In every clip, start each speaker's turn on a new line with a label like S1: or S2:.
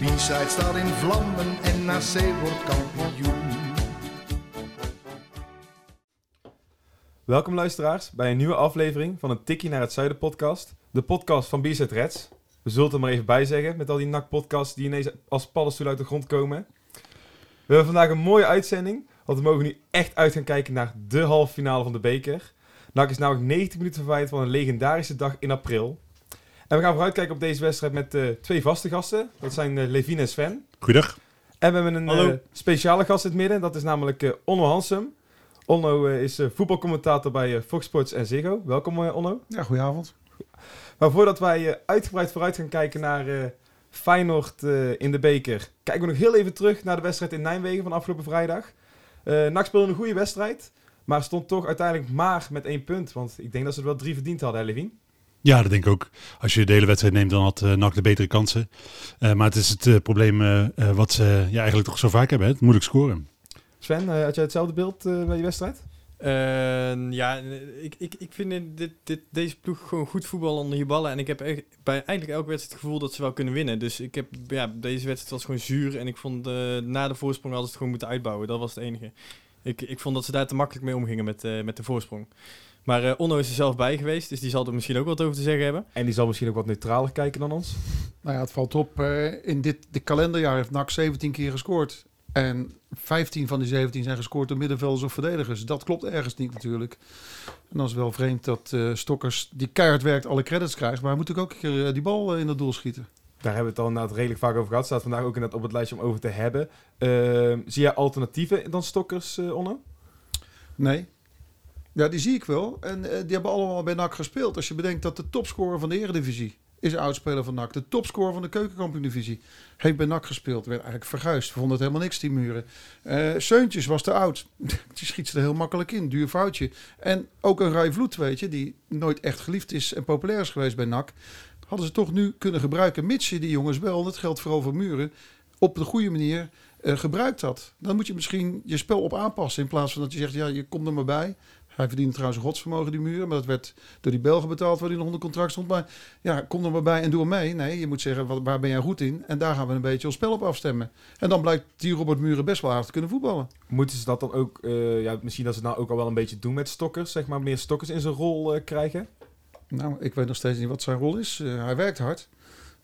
S1: De B-side staat in vlammen en NAC wordt kampioen.
S2: Welkom luisteraars bij een nieuwe aflevering van een Tikkie naar het Zuiden podcast. De podcast van Bizet Reds. We zullen het er maar even bij zeggen met al die NAC-podcasts die ineens als paddenstoelen uit de grond komen. We hebben vandaag een mooie uitzending, want we mogen nu echt uit gaan kijken naar de halve finale van de beker. NAC is namelijk 90 minuten verwijderd van een legendarische dag in april. En we gaan vooruitkijken op deze wedstrijd met eh, twee vaste gasten. Dat zijn eh, Levine en Sven.
S3: Goedendag.
S2: En we hebben een eh, speciale gast in het midden. Dat is namelijk eh, Onno Hansum. Onno is eh, voetbalcommentator bij Fox Sports en Ziggo. Welkom Onno.
S4: Ja, goedenavond.
S2: Maar voordat wij uitgebreid vooruit gaan kijken naar eh, Feyenoord eh, in de beker... kijken we nog heel even terug naar de wedstrijd in Nijmegen van afgelopen vrijdag. Eh NAC speelde een goede wedstrijd, maar stond toch uiteindelijk maar met één punt. Want ik denk dat ze er wel drie verdiend hadden, hè, Levine?
S3: Ja, dat denk ik ook. Als je de hele wedstrijd neemt, dan had eh, NAC de betere kansen. Eh, maar het is het eh, probleem wat ze ja, eigenlijk toch zo vaak hebben. Hè? Het moeilijk scoren.
S2: Sven, eh, had jij hetzelfde beeld eh, bij die wedstrijd?
S5: Eh, ja, ik, ik, ik vind dit- dit, deze ploeg gewoon goed voetbal onder je ballen. En ik heb echt bij eigenlijk elke wedstrijd het gevoel dat ze wel kunnen winnen. Dus ik heb, ja, deze wedstrijd was gewoon zuur. En ik vond eh, na de voorsprong hadden ze het gewoon moeten uitbouwen. Dat was het enige. Ik, ik vond dat ze daar te makkelijk mee omgingen met, eh, met de voorsprong. Maar eh, Onno is er zelf bij geweest, dus die zal er misschien ook wat over te zeggen hebben.
S2: En die zal misschien ook wat neutraler kijken dan ons.
S4: Nou ja, het valt op. eh, in dit de kalenderjaar heeft NAC 17 keer gescoord. En 15 van die 17 zijn gescoord door middenvelders of verdedigers. Dat klopt ergens niet natuurlijk. En dan is het wel vreemd dat eh, Stokkers, die keihard werkt, alle credits krijgt. Maar hij moet ook een keer die bal in het doel schieten.
S2: Daar hebben we het al inderdaad redelijk vaak over gehad. Staat vandaag ook inderdaad op het lijstje om over te hebben. Ehm, zie jij alternatieven dan Stokkers, eh Onno?
S4: Nee. Ja, die zie ik wel. En eh, die hebben allemaal bij NAC gespeeld. Als je bedenkt dat de topscorer van de Eredivisie is oudspeler van NAC. De topscorer van de Keukenkampioen-divisie heeft bij NAC gespeeld. Werd eigenlijk verguisd. We vonden het helemaal niks, die muren. Eh Seuntjes was te oud. die schiet ze er heel makkelijk in. Duur foutje. En ook een Rai Vloed, weet je, die nooit echt geliefd is en populair is geweest bij NAC. Hadden ze toch nu kunnen gebruiken, mits je die jongens wel, dat geldt vooral voor muren, op de goede manier eh, gebruikt had. Dan moet je misschien je spel op aanpassen. In plaats van dat je zegt, ja, je komt er maar bij. Hij verdiende trouwens een godsvermogen, die muren. Maar dat werd door die Belgen betaald, waar hij nog onder contract stond. Maar ja, kom er maar bij en doe er mee. Nee, je moet zeggen, wat, waar ben jij goed in? En daar gaan we een beetje ons spel op afstemmen. En dan blijkt die Robert Muren best wel aardig te kunnen voetballen.
S2: Moeten ze dat dan ook, eh, ja, misschien dat ze het nou ook al wel een beetje doen met Stokkers, zeg maar, meer Stokkers in zijn rol eh, krijgen?
S4: Nou, ik weet nog steeds niet wat zijn rol is. Eh, hij werkt hard.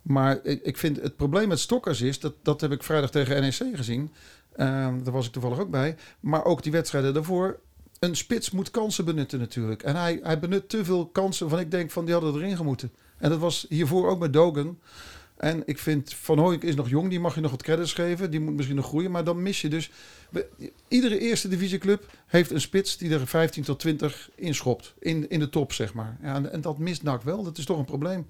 S4: Maar ik, ik vind het probleem met Stokkers is, dat, dat heb ik vrijdag tegen NEC gezien. Eh, daar was ik toevallig ook bij. Maar ook die wedstrijden daarvoor. Een spits moet kansen benutten natuurlijk. En hij, hij benut te veel kansen van ik denk van die hadden erin gemoeten. En dat was hiervoor ook met Dogan. En ik vind Van Hooyk is nog jong, die mag je nog wat credits geven. Die moet misschien nog groeien, maar dan mis je dus... Iedere eerste divisieclub heeft een spits die er 15 tot 20 inschopt. In, in de top, zeg maar. Ja, en, en dat mist NAC wel. Dat is toch een probleem.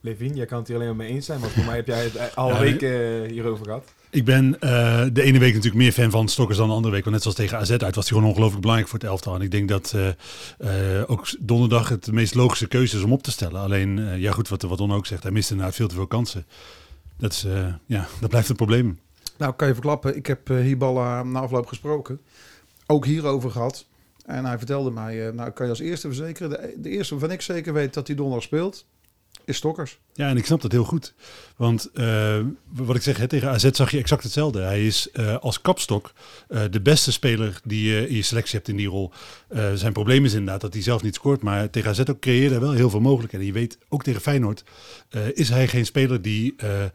S2: Levine, jij kan het hier alleen maar mee eens zijn, want voor mij heb jij het eh, al
S3: Ja,
S2: week eh, hierover gehad.
S3: Ik ben eh, de ene week natuurlijk meer fan van Stokkers dan de andere week. Want net zoals tegen AZ uit was hij gewoon ongelooflijk belangrijk voor het elftal. En ik denk dat eh, eh, ook donderdag het de meest logische keuze is om op te stellen. Alleen, eh, ja goed, wat, wat Don ook zegt, hij mist inderdaad veel te veel kansen. Dat, is, eh, ja, dat blijft een probleem.
S4: Nou, kan je verklappen. Ik heb uh, Hiballa na afloop gesproken. Ook hierover gehad. En hij vertelde mij, eh, nou kan je als eerste verzekeren. De, de eerste waarvan ik zeker weet dat hij donderdag speelt, is Stokkers.
S3: Ja, en ik snap dat heel goed. Want eh, wat ik zeg, hè, tegen AZ zag je exact hetzelfde. Hij is eh, als kapstok eh, de beste speler die je in je selectie hebt in die rol. Eh, zijn probleem is inderdaad dat hij zelf niet scoort. Maar tegen AZ ook creëerde hij wel heel veel mogelijkheden. En je weet, ook tegen Feyenoord eh, is hij geen speler die... eh, eh,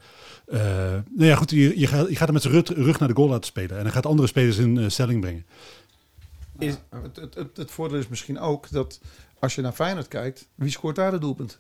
S3: nou ja, goed, je, je, gaat, je gaat hem met zijn rug, rug naar de goal laten spelen. En hij gaat andere spelers in stelling brengen.
S2: Is-
S4: het, het, het, het voordeel is misschien ook dat als je naar Feyenoord kijkt, wie scoort daar de doelpunt?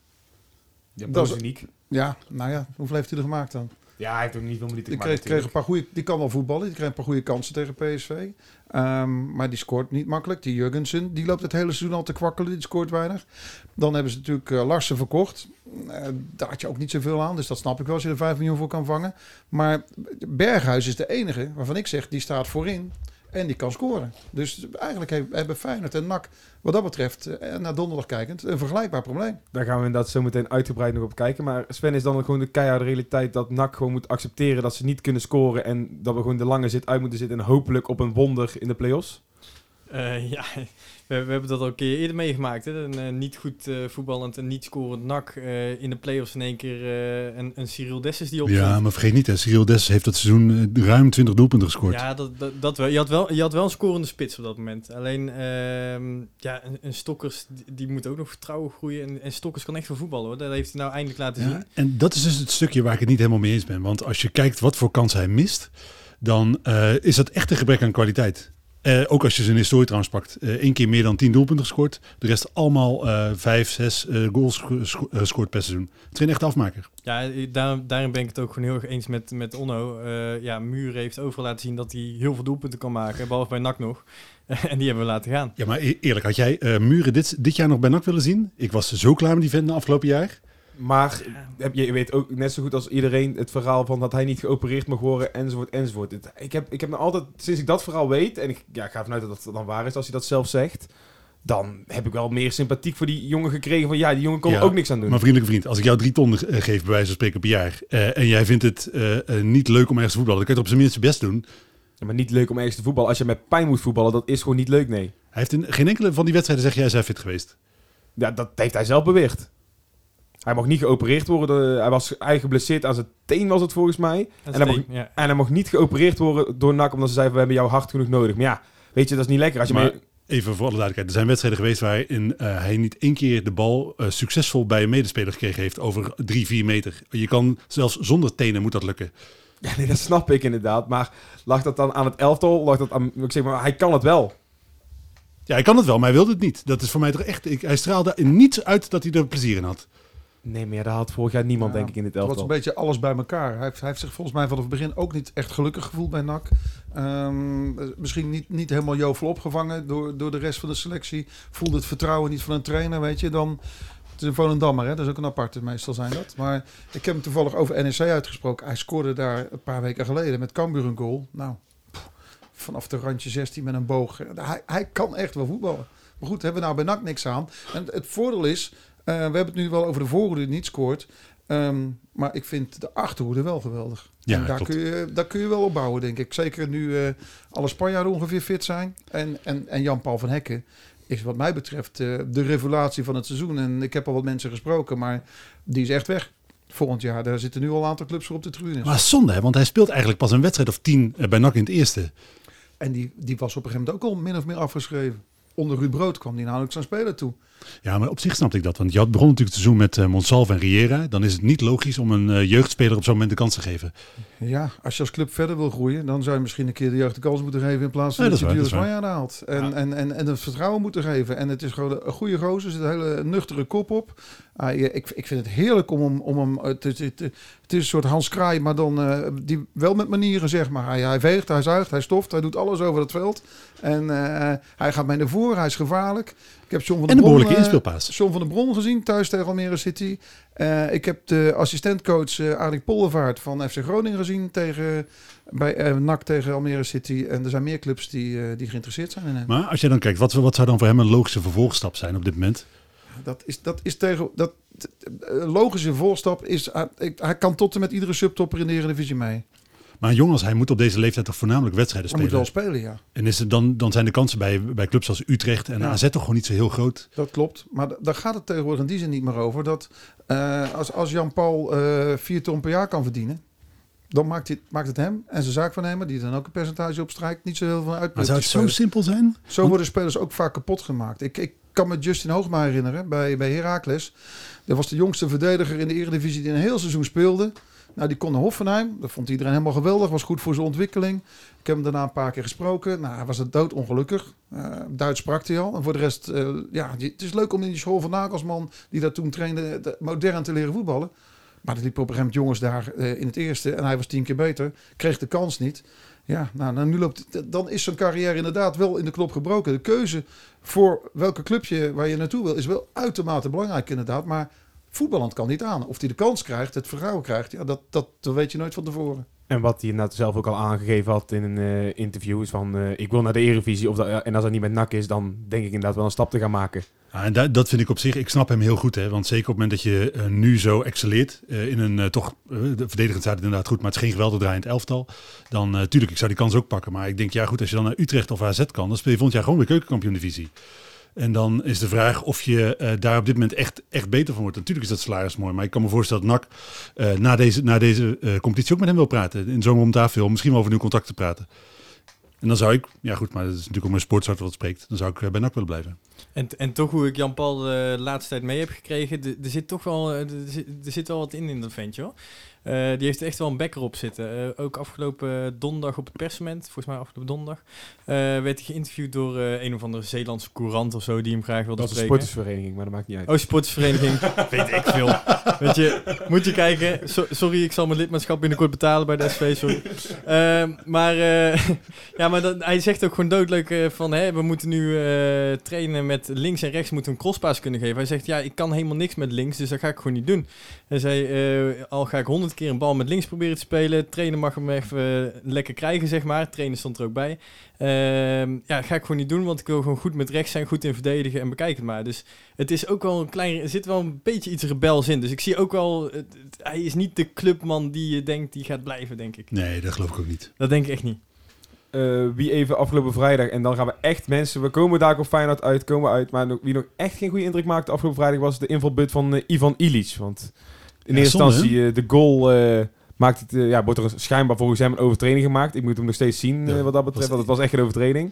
S2: Ja,
S4: Dat is-
S2: Bozeniek.
S4: Ja, nou ja, hoeveel heeft hij er gemaakt dan?
S2: Ja, hij heeft ook niet veel minuten
S4: Die,
S2: gemaakt.
S4: kreeg, kreeg een paar goede, die kan wel voetballen. Die kreeg een paar goede kansen tegen PSV. Ehm, maar die scoort niet makkelijk. Die Jurgensen, die loopt het hele seizoen al te kwakkelen. Die scoort weinig. Dan hebben ze natuurlijk eh, Larsen verkocht. Eh, daar had je ook niet zoveel aan. Dus dat snap ik wel als je er 5 miljoen voor kan vangen. Maar Berghuis is de enige waarvan ik zeg, die staat voorin. En die kan scoren. Dus eigenlijk hebben Feyenoord en NAC wat dat betreft, eh, naar donderdag kijkend, een vergelijkbaar probleem.
S2: Daar gaan we inderdaad zo meteen uitgebreid nog op kijken. Maar Sven is dan gewoon de keiharde realiteit dat NAC gewoon moet accepteren dat ze niet kunnen scoren. En dat we gewoon de lange zit uit moeten zitten. En hopelijk op een wonder in de play-offs.
S5: Eh, ja, we, we hebben dat al een keer eerder meegemaakt. Hè? Een eh, niet goed eh, voetballend en niet scorend NAC eh, in de play-offs in één keer een, een Cyril Dessus die opkomt.
S3: Ja, maar vergeet niet, hè, Cyril Dessers heeft dat seizoen ruim 20 doelpunten gescoord.
S5: Ja, dat, dat, dat wel. Je had wel. Je had wel een scorende spits op dat moment. Alleen, ehm, ja, een, een Stokkers, die, moet ook nog vertrouwen groeien. En, en Stokkers kan echt van voetballen hoor. Dat heeft hij nou eindelijk laten
S3: Ja,
S5: zien.
S3: en dat is dus het stukje waar ik het niet helemaal mee eens ben. Want als je kijkt wat voor kansen hij mist, dan is dat echt een gebrek aan kwaliteit. Eh, ook als je zijn historie trouwens pakt. Eén keer meer dan 10 doelpunten gescoord. De rest allemaal eh vijf, zes eh, goals gesco- eh, gescoord per seizoen. Het is geen echte afmaker.
S5: Ja, daar, daarin ben ik het ook gewoon heel erg eens met, met Onno. Eh, ja, Muur heeft overal laten zien dat hij heel veel doelpunten kan maken. Behalve bij NAC nog. en die hebben we laten gaan.
S3: Ja, maar e- eerlijk, had jij eh, Muren dit, dit jaar nog bij NAC willen zien? Ik was zo klaar met die vent de afgelopen jaar.
S2: Maar heb, je weet ook net zo goed als iedereen het verhaal van dat hij niet geopereerd mag worden, enzovoort, enzovoort. Het- ik, heb, ik heb nou altijd, sinds ik dat verhaal weet, en ik, ja, ik ga ervan uit dat dat dan waar is als hij dat zelf zegt, dan heb ik wel meer sympathiek voor die jongen gekregen van ja, die jongen kon
S3: Ja,
S2: er ook niks aan doen.
S3: Maar vriendelijke vriend, als ik jou drie ton eh, geef, bij wijze van spreken per jaar, eh, en jij vindt het eh, niet leuk om ergens te voetballen, dan kun je het op zijn minst je best doen.
S2: Ja, maar niet leuk om ergens te voetballen. Als je met pijn moet voetballen, dat is gewoon niet leuk, nee.
S3: Hij heeft in geen enkele van die wedstrijden zeg jij zijn fit geweest.
S2: Ja, dat heeft hij zelf beweerd. Hij mag niet geopereerd worden. Hij was eigenlijk geblesseerd aan zijn teen, was het volgens mij. En mag,
S5: ja.
S2: en hij mag niet geopereerd worden door NAC, omdat ze zeiden, we hebben jou hard genoeg nodig. Maar ja, weet je, dat is niet lekker. Als je
S3: Maar-
S2: mee-
S3: Even voor alle duidelijkheid, er zijn wedstrijden geweest waarin eh, hij niet één keer de bal eh, succesvol bij een medespeler gekregen heeft over drie, vier meter. Je kan zelfs zonder tenen moet dat lukken.
S2: Ja, nee, dat snap ik inderdaad. Maar lag dat dan aan het elftal? Lag dat aan... Ik zeg maar, hij kan het wel.
S3: Ja, hij kan het wel, maar hij wilde het niet. Dat is voor mij toch echt... Ik, hij straalde in niets uit dat hij er plezier in had.
S2: Nee, maar ja, dat had vorig jaar niemand,
S4: Ja,
S2: denk ik, in dit
S4: Het was
S2: elftal.
S4: een beetje alles bij elkaar. Hij heeft, hij heeft zich volgens mij vanaf het begin ook niet echt gelukkig gevoeld bij NAC. Ehm, misschien niet, niet helemaal jovel opgevangen door, door de rest van de selectie. Voelde het vertrouwen niet van een trainer, weet je. Dan, het is een Volendammer, hè? dat is ook een aparte, meestal zijn dat. Maar ik heb hem toevallig over NEC uitgesproken. Hij scoorde daar een paar weken geleden met Cambuur een goal. Nou, pff, vanaf de randje 16 met een boog. Hij, hij kan echt wel voetballen. Maar goed, hebben we nou bij NAC niks aan. En het voordeel is, we hebben het nu wel over de voorhoede die niet scoort. Ehm, maar ik vind de achterhoede wel geweldig.
S3: Ja,
S4: en daar
S3: klopt.
S4: kun, je, daar kun je wel op bouwen, denk ik. Zeker nu eh, alle Spanjaarden ongeveer fit zijn. En, en, en Jan-Paul van Hekken is wat mij betreft eh, de revelatie van het seizoen. En ik heb al wat mensen gesproken, maar die is echt weg. Volgend jaar, daar zitten nu al een aantal clubs voor op de tribune.
S3: Maar zonde, hè, want hij speelt eigenlijk pas een wedstrijd of tien eh, bij NAC in het eerste.
S4: En die, die was op een gegeven moment ook al min of meer afgeschreven. Onder Ruud Brood kwam die nauwelijks aan spelen toe.
S3: Ja, maar op zich snapte ik dat. Want je had begon natuurlijk het seizoen met eh Monsalve en Riera. Dan is het niet logisch om een eh, jeugdspeler op zo'n moment de kans te geven.
S4: Ja, als je als club verder wil groeien, dan zou je misschien een keer de jeugd de kans moeten geven in plaats van
S3: Ja,
S4: dat,
S3: dat
S4: je haalt. En,
S3: Ja.
S4: en, en, en het vertrouwen moeten geven. En het is gewoon een goede gozer, er zit een hele nuchtere kop op. Eh, ik, ik vind het heerlijk om hem... Om hem het, het, het, het is een soort Hans Kraai, maar dan eh, die wel met manieren, zeg maar. Hij, hij veegt, hij zuigt, hij stoft, hij doet alles over het veld. En eh, hij gaat mee naar voren, hij is gevaarlijk. Ik heb John van
S3: En een
S4: Bron,
S3: behoorlijke
S4: eh,
S3: inspeelpaas.
S4: John van der Bron gezien, thuis tegen Almere City. Eh, ik heb de assistentcoach eh Arik Poldervaart van FC Groningen gezien tegen, bij NAC tegen Almere City. En er zijn meer clubs die, die geïnteresseerd zijn in hem.
S3: Maar als je dan kijkt, wat, wat zou dan voor hem een logische vervolgstap zijn op dit moment?
S4: Dat is, dat is tegen... Dat, logische volstap is... Hij, hij kan tot en met iedere subtopper in de Eredivisie mee.
S3: Maar een jongen als hij moet op deze leeftijd toch voornamelijk wedstrijden
S4: Hij moet
S3: spelen.
S4: wel spelen, ja.
S3: En is het dan, dan zijn de kansen bij, bij clubs als Utrecht en
S4: Ja.
S3: AZ toch gewoon niet zo heel groot.
S4: Dat klopt. Maar daar gaat het tegenwoordig in die zin niet meer over. Dat eh, als, als Jan-Paul eh 4 ton per jaar kan verdienen... Dan maakt het, maakt het hem en zijn zaakwaarnemer, die dan ook een percentage opstrijkt, niet zo heel veel uit.
S3: Maar zou het zo simpel zijn?
S4: Zo worden spelers ook vaak kapot gemaakt. Ik, ik kan me Justin Hoogma herinneren bij, bij Heracles. Dat was de jongste verdediger in de Eredivisie die een heel seizoen speelde. Nou, die kon naar Hoffenheim. Dat vond iedereen helemaal geweldig. Was goed voor zijn ontwikkeling. Ik heb hem daarna een paar keer gesproken. Nou, hij was het doodongelukkig. Eh Duits sprak hij al. En voor de rest, eh, ja, het is leuk om in die school van Nagelsman, die daar toen trainde, de- modern te leren voetballen. Maar er liepen op een gegeven jongens daar eh, in het eerste en hij was tien keer beter. Kreeg de kans niet. Ja, nou, nou, nu loopt, dan is zijn carrière inderdaad wel in de knop gebroken. De keuze voor welke clubje waar je naartoe wil is wel uitermate belangrijk inderdaad. Maar voetballand kan niet aan. Of hij de kans krijgt, het vertrouwen krijgt, ja, dat, dat, dat weet je nooit van tevoren.
S2: En wat hij inderdaad zelf ook al aangegeven had in een eh, interview is van... eh, ik wil naar de Eredivisie of dat, en als dat niet met NAC is, dan denk ik inderdaad wel een stap te gaan maken.
S3: Ja, en da- dat vind ik op zich, ik snap hem heel goed. Hè? Want zeker op het moment dat je eh, nu zo excelleert eh, in een toch, de verdedigend staat het inderdaad goed, maar het is geen geweldig draaiend elftal. Dan natuurlijk, ik zou die kans ook pakken. Maar ik denk, ja goed, als je dan naar Utrecht of AZ kan, dan speel je volgend jaar gewoon weer keukenkampioen divisie. En dan is de vraag of je eh, daar op dit moment echt, echt beter van wordt. Natuurlijk is dat salaris mooi, maar ik kan me voorstellen dat NAC eh, na deze, na deze eh, competitie ook met hem wil praten. In zomer om tafel, misschien wel over nieuw contact te praten. En dan zou ik, ja goed, maar dat is natuurlijk ook mijn sportsoort wat spreekt. Dan zou ik bij NAC willen blijven.
S5: En, en toch hoe ik Jan-Paul de laatste tijd mee heb gekregen, er zit toch wel, er zit, er zit wel wat in in dat ventje hoor. Eh, die heeft echt wel een bekker op zitten. Eh, ook afgelopen donderdag op het persmoment, volgens mij afgelopen donderdag, eh, werd hij geïnterviewd door een of andere Zeelandse courant of zo, die hem graag wilde
S2: Dat is een
S5: spreken.
S2: sportersvereniging, maar dat maakt niet uit.
S5: Oh, sportsvereniging. Weet ik veel. Weet je, moet je kijken. So- sorry, ik zal mijn lidmaatschap binnenkort betalen bij de SV, sorry. Ehm, maar ja, maar dat, hij zegt ook gewoon doodleuk van... Hè, we moeten nu trainen met links en rechts moeten we een crosspaas kunnen geven. Hij zegt, ja, ik kan helemaal niks met links, dus dat ga ik gewoon niet doen. Hij zei, al ga ik honderd keer een bal met links proberen te spelen... trainen mag hem even lekker krijgen, zeg maar. Trainen stond er ook bij. Ehm, ja, ga ik gewoon niet doen, want ik wil gewoon goed met rechts zijn, goed in verdedigen en bekijk het maar. Dus het is ook wel een klein, er zit wel een beetje iets rebels in. Dus ik zie ook wel, het- het- hij is niet de clubman die je denkt die gaat blijven, denk ik.
S3: Nee, dat geloof ik ook niet.
S5: Dat denk ik echt niet.
S2: Eh, wie even afgelopen vrijdag, en dan gaan we echt mensen, we komen daar op Feyenoord uit, komen uit, maar nog- wie nog echt geen goede indruk maakte afgelopen vrijdag was de invalbeurt van eh, Ivan Ilic. Want in
S3: Ja,
S2: eerste
S3: zonde,
S2: instantie eh, de goal eh, maakt het, eh, ja, wordt er schijnbaar volgens hem een overtreding gemaakt. Ik moet hem nog steeds zien wat dat betreft, want het was echt geen overtreding.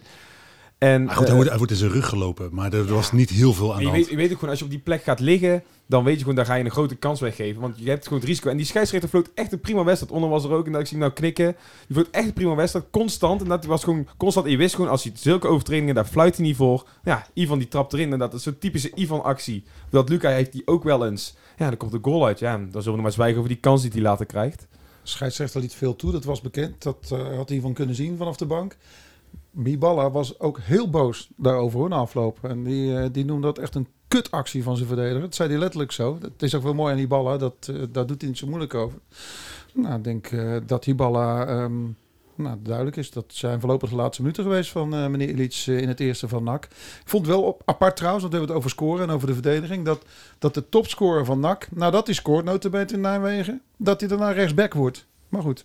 S2: En,
S3: Maar goed, hij
S2: eh,
S3: wordt, hij wordt in zijn rug gelopen, maar er was niet heel veel aan
S2: en
S3: de
S2: je,
S3: hand.
S2: weet, je weet ook gewoon, als je op die plek gaat liggen, dan weet je gewoon, daar ga je een grote kans weggeven. Want je hebt gewoon het risico. En die scheidsrechter floot echt een prima wedstrijd. Onder was er ook, en dat ik zie hem nou knikken. Die floot echt een prima wedstrijd, constant. En dat was gewoon constant. En je wist gewoon, als hij zulke overtredingen, daar fluit hij niet voor. Ja, Ivan die trapt erin. En dat is zo'n typische Ivan-actie. Dat Luca heeft die ook wel eens. Ja, dan komt de goal uit. Ja, dan zullen we nog maar zwijgen over die kans die hij later krijgt.
S4: Scheidsrechter liet veel toe, dat was bekend. Dat eh, had hij van kunnen zien vanaf de bank. Miballa was ook heel boos daarover hoor, na afloop. En die, eh, die noemde dat echt een kutactie van zijn verdediger. Dat zei hij letterlijk zo. Het is ook wel mooi aan Hiballa, dat, eh, daar doet hij niet zo moeilijk over. Nou, ik denk eh, dat Hiballa ehm, nou, duidelijk is. Dat zijn voorlopig de laatste minuten geweest van meneer eh, in het eerste van NAC. Ik vond wel op, apart trouwens, want we hebben het over scoren en over de verdediging. Dat, dat de topscorer van NAC, nadat hij scoort, notabene in Nijmegen, dat hij daarna rechtsback wordt. Maar goed.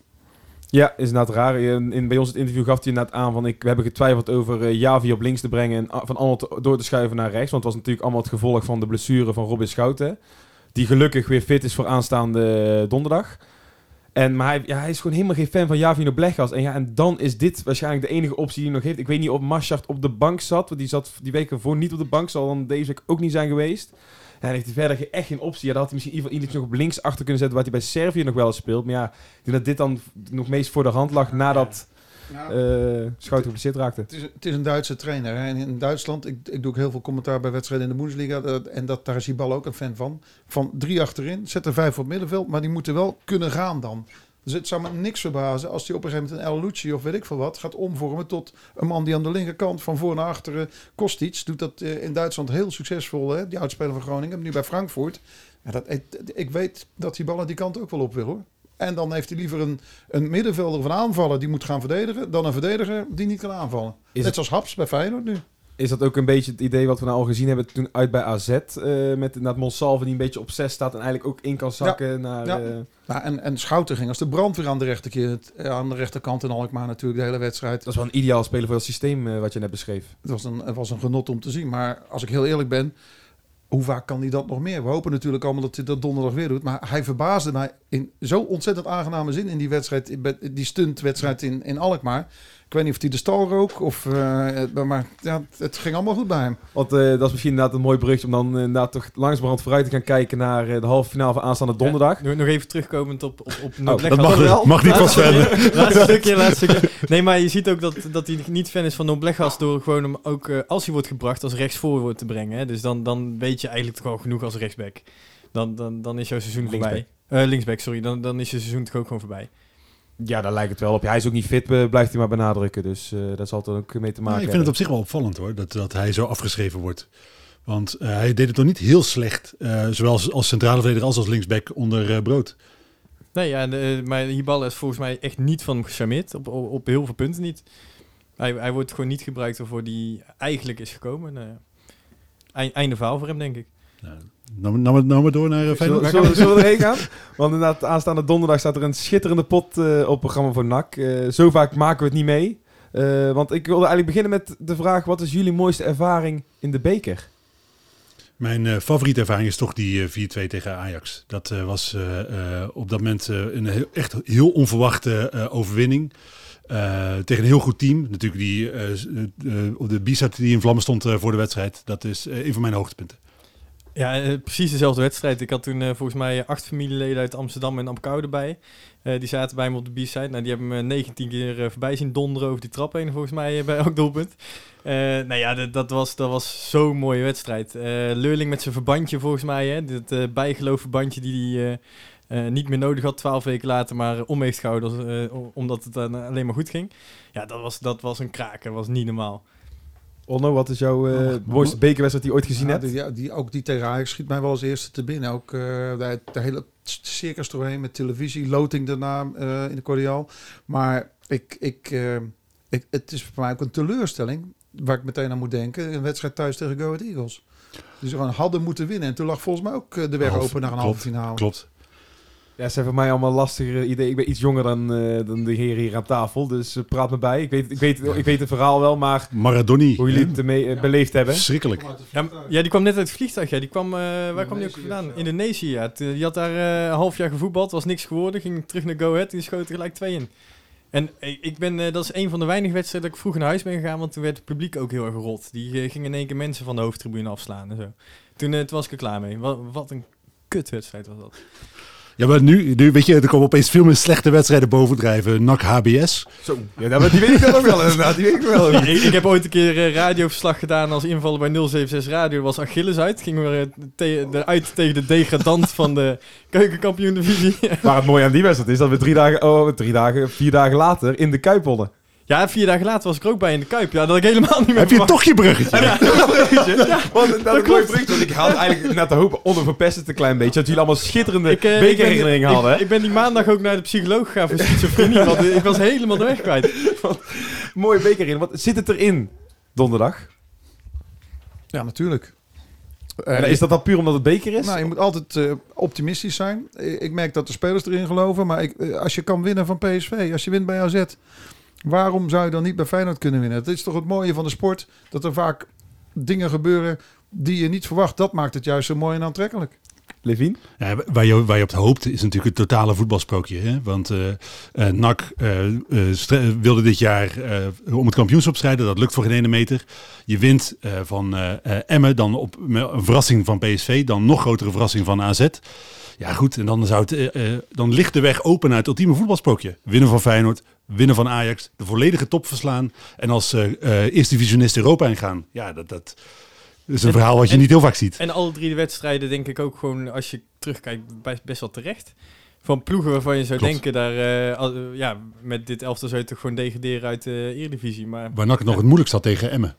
S2: Ja, is inderdaad raar. In, bij ons het interview gaf hij inderdaad aan van... Ik, we hebben getwijfeld over eh, Javi op links te brengen... en van Arnold door te schuiven naar rechts. Want het was natuurlijk allemaal het gevolg van de blessure van Robin Schouten. Die gelukkig weer fit is voor aanstaande eh, donderdag. En, maar hij, ja, hij is gewoon helemaal geen fan van Javi Noblegas. En, ja, en dan is dit waarschijnlijk de enige optie die hij nog heeft. Ik weet niet of Maschart op de bank zat. Want die zat die week ervoor niet op de bank. Zal dan deze week ook niet zijn geweest. Dan heeft hij verder echt geen optie. Ja, dan had hij misschien in ieder geval iets nog op links achter kunnen zetten... waar hij bij Servië nog wel eens speelt. Maar ja, ik denk dat dit dan nog meest voor de hand lag... nadat eh Schouten geblesseerd raakte.
S4: Het is, het is een Duitse trainer. Hè. En in Duitsland, ik, ik doe ook heel veel commentaar bij wedstrijden in de Bundesliga. dat- en dat, daar is die bal ook een fan van. Van drie achterin, zet er vijf op het middenveld. Maar die moeten wel kunnen gaan dan. Dus het zou me niks verbazen als hij op een gegeven moment een El Lucci of weet ik veel wat gaat omvormen tot een man die aan de linkerkant van voor naar achteren Kostic doet dat eh, in Duitsland heel succesvol. Hè? Die oudspeler van Groningen, nu bij Frankfurt. Ja, dat, ik, weet dat die bal aan die kant ook wel op wil hoor. En dan heeft hij liever een, een middenvelder of een aanvaller die moet gaan verdedigen, dan een verdediger die niet kan aanvallen.
S2: Is
S4: Net
S2: het-
S4: zoals Haps bij Feyenoord nu.
S2: Is dat ook een beetje het idee wat we nou al gezien hebben toen uit bij AZ? eh met inderdaad Monsalve die een beetje op 6 staat en eigenlijk ook in kan zakken naar...
S4: Ja.
S2: eh,
S4: Nou, en, en Schouten ging als de brandweer aan de, rechterkeer, aan de rechterkant in Alkmaar natuurlijk de hele wedstrijd.
S2: dat is wel een ideaal speler voor dat systeem eh, wat je net beschreef.
S4: Het was, een, het was een genot om te zien. Maar als ik heel eerlijk ben, hoe vaak kan hij dat nog meer? We hopen natuurlijk allemaal dat hij dat donderdag weer doet. Maar hij verbaasde mij in zo ontzettend aangename zin in die wedstrijd, in- die stuntwedstrijd in, in Alkmaar. Ik weet niet of hij de stal rook of... eh, maar ja, het ging allemaal goed bij hem.
S2: Want eh, dat is misschien inderdaad een mooi berichtje om dan inderdaad toch langsbrand vooruit te gaan kijken naar eh, de halve finale van aanstaande donderdag.
S5: Nog, nog even terugkomend op, op, op
S2: Oh,
S3: Dat mag,
S2: wel.
S3: mag niet van Sven.
S5: Laatste stukje, laatste stukje. Nee, maar je ziet ook dat, dat hij niet fan is van Noblegas door gewoon hem ook, als hij wordt gebracht, als rechtsvoor wordt te brengen. Hè. Dus dan, dan weet je eigenlijk toch al genoeg als rechtsback. dan, dan, dan is jouw seizoen
S2: Linksback.
S5: voorbij. Eh, linksback, sorry. Dan, dan is je seizoen toch ook gewoon voorbij.
S2: Ja, daar lijkt het wel op. Hij is ook niet fit, eh, blijft hij maar benadrukken. Dus eh dat zal er ook mee te maken
S3: ik vind het op zich wel opvallend hoor, dat, dat hij zo afgeschreven wordt. Want eh, hij deed het nog niet heel slecht, eh, zowel als, als centrale verdediger als als linksback onder eh, Brood.
S5: Nee, ja, de, maar Hiballa is volgens mij echt niet van hem gecharmeerd. Op, op, op heel veel punten niet. Hij, hij wordt gewoon niet gebruikt waarvoor hij eigenlijk is gekomen. Nou ja. Eind- Einde verhaal voor hem, denk ik.
S3: Nou, nou, maar- nou maar door naar uh,
S2: Zullen,
S3: Feyenoord.
S2: zullen, zullen we erheen gaan? Want inderdaad, aanstaande donderdag staat er een schitterende pot eh, op het programma voor NAC. Eh, zo vaak maken we het niet mee. Eh, want ik wilde eigenlijk beginnen met de vraag... wat is jullie mooiste ervaring in de beker?
S3: Mijn eh, favoriete ervaring is toch die eh, 4-2 tegen Ajax. Dat eh, was eh, eh, op dat moment eh, een heel, echt heel onverwachte eh, overwinning. Eh, tegen een heel goed team. Natuurlijk die, eh, eh, eh, op de b die in vlammen stond eh, voor de wedstrijd. Dat is eh, een van mijn hoogtepunten.
S5: Ja, eh, precies dezelfde wedstrijd. Ik had toen eh, volgens mij acht familieleden uit Amsterdam en Apkoude erbij. Eh, die zaten bij me op de B-side. Nou, die hebben me 19 keer voorbij zien donderen over die trap heen, volgens mij, bij elk doelpunt. Nou ja, dat, dat was, dat was zo'n mooie wedstrijd. Leurling met zijn verbandje, volgens mij, hè. Dit bijgeloofverbandje die hij niet meer nodig had, twaalf weken later, maar om heeft omdat het alleen maar goed ging. Ja, dat was, dat was een kraker, dat was niet normaal.
S2: Onno, wat is jouw
S4: Oh,
S2: mooiste bekerwedstrijd die je ooit gezien
S4: Ja,
S2: hebt?
S4: die, ja, die, ook die tegen Ajax schiet mij wel als eerste te binnen. Ook eh, de, de hele circus doorheen met televisie, loting daarna eh, in de Cordial. Maar ik, ik, ik, het is voor mij ook een teleurstelling, waar ik meteen aan moet denken. Een wedstrijd thuis tegen Go Ahead Eagles. Dus we gewoon hadden moeten winnen. En toen lag volgens mij ook de weg
S3: Half-
S4: open naar een halve finale.
S3: Klopt.
S2: Ja, ze zijn voor mij allemaal lastige ideeën. Ik ben iets jonger dan, eh, dan de heren hier aan tafel. Dus eh, praat me bij. Ik weet, ik, weet, ik weet het verhaal wel, maar
S3: Maradoni.
S2: hoe jullie het ermee, eh, beleefd hebben.
S3: Verschrikkelijk.
S5: Ja, die kwam net uit het vliegtuig. Ja. Die kwam, eh, waar kwam die ook vandaan? Indonesië, ja. Die had daar eh, een half jaar gevoetbald, was niks geworden. Ging terug naar Go Ahead en die schoot er gelijk twee in. En ik ben, eh, dat is een van de weinige wedstrijden dat ik vroeg naar huis ben gegaan, want toen werd het publiek ook heel erg rot. Die gingen in één keer mensen van de hoofdtribune afslaan en zo. Toen, toen was ik er klaar mee. Wat, wat een kutwedstrijd was dat.
S3: Ja, maar nu, nu weet je, er komen opeens veel meer slechte wedstrijden bovendrijven. NAC HBS.
S2: Zo, ja, dat- die weet ik dan ook wel inderdaad. Die weet ik wel.
S5: ik, ik heb ooit een keer eh, radioverslag gedaan als invaller bij 076 Radio. Er was Achilles uit. Gingen we eh, te- de- uit tegen de degradant van de keukenkampioen divisie.
S2: Maar het mooie aan die wedstrijd is dat we drie dagen, oh, drie dagen, vier dagen later in de Kuip wonnen.
S5: Ja, vier dagen later was ik er ook bij in de Kuip. Ja, dat ik helemaal niet meer
S3: Heb je
S5: verwacht.
S3: toch je bruggetje?
S2: Want dat mooi bruggetje, want ik had eigenlijk net te hopen, onder verpest het een klein beetje, dat jullie allemaal schitterende
S5: Ik, eh,
S2: bekerherinneringen
S5: ik ben,
S2: hadden.
S5: Ik, ik ben die maandag ook naar de psycholoog gegaan voor schizofrenie, want ik was helemaal de weg kwijt.
S2: Mooie bekerherinnering. Wat zit het erin donderdag?
S4: Ja, natuurlijk.
S2: En
S4: Eh,
S2: is dat dan puur omdat het beker is?
S4: Nou, je moet altijd eh, optimistisch zijn. Ik ik merk dat de spelers erin geloven. Maar ik, als je kan winnen van PSV, als je wint bij AZ... waarom zou je dan niet bij Feyenoord kunnen winnen? Het is toch het mooie van de sport... dat er vaak dingen gebeuren die je niet verwacht. Dat maakt het juist zo mooi en aantrekkelijk.
S2: Levine?
S3: Ja, waar, je, waar je op hoopt is natuurlijk het totale voetbalsprookje. Hè? Want eh eh, NAC eh, wilde dit jaar eh, om het kampioenschap strijden. Dat lukt voor geen ene meter. Je wint eh, van eh eh, Emmen, dan op een verrassing van PSV. Dan nog grotere verrassing van AZ. Ja goed, en dan, zou het, dan ligt de weg open naar het ultieme voetbalsprookje. Winnen van Feyenoord, winnen van Ajax. De volledige top verslaan. En als eh eh eerste divisionist Europa ingaan. Ja, dat, dat is een
S5: En-
S3: verhaal wat je
S5: en-
S3: niet heel vaak ziet.
S5: En alle drie de wedstrijden denk ik ook gewoon, als je terugkijkt, best, wel terecht. Van ploegen waarvan je zou
S3: Klopt.
S5: denken, daar, eh, al- ja, met dit elftal zou je toch gewoon degraderen uit de Eredivisie. Maar
S3: Waar NAC het nog het moeilijkst had tegen Emmen.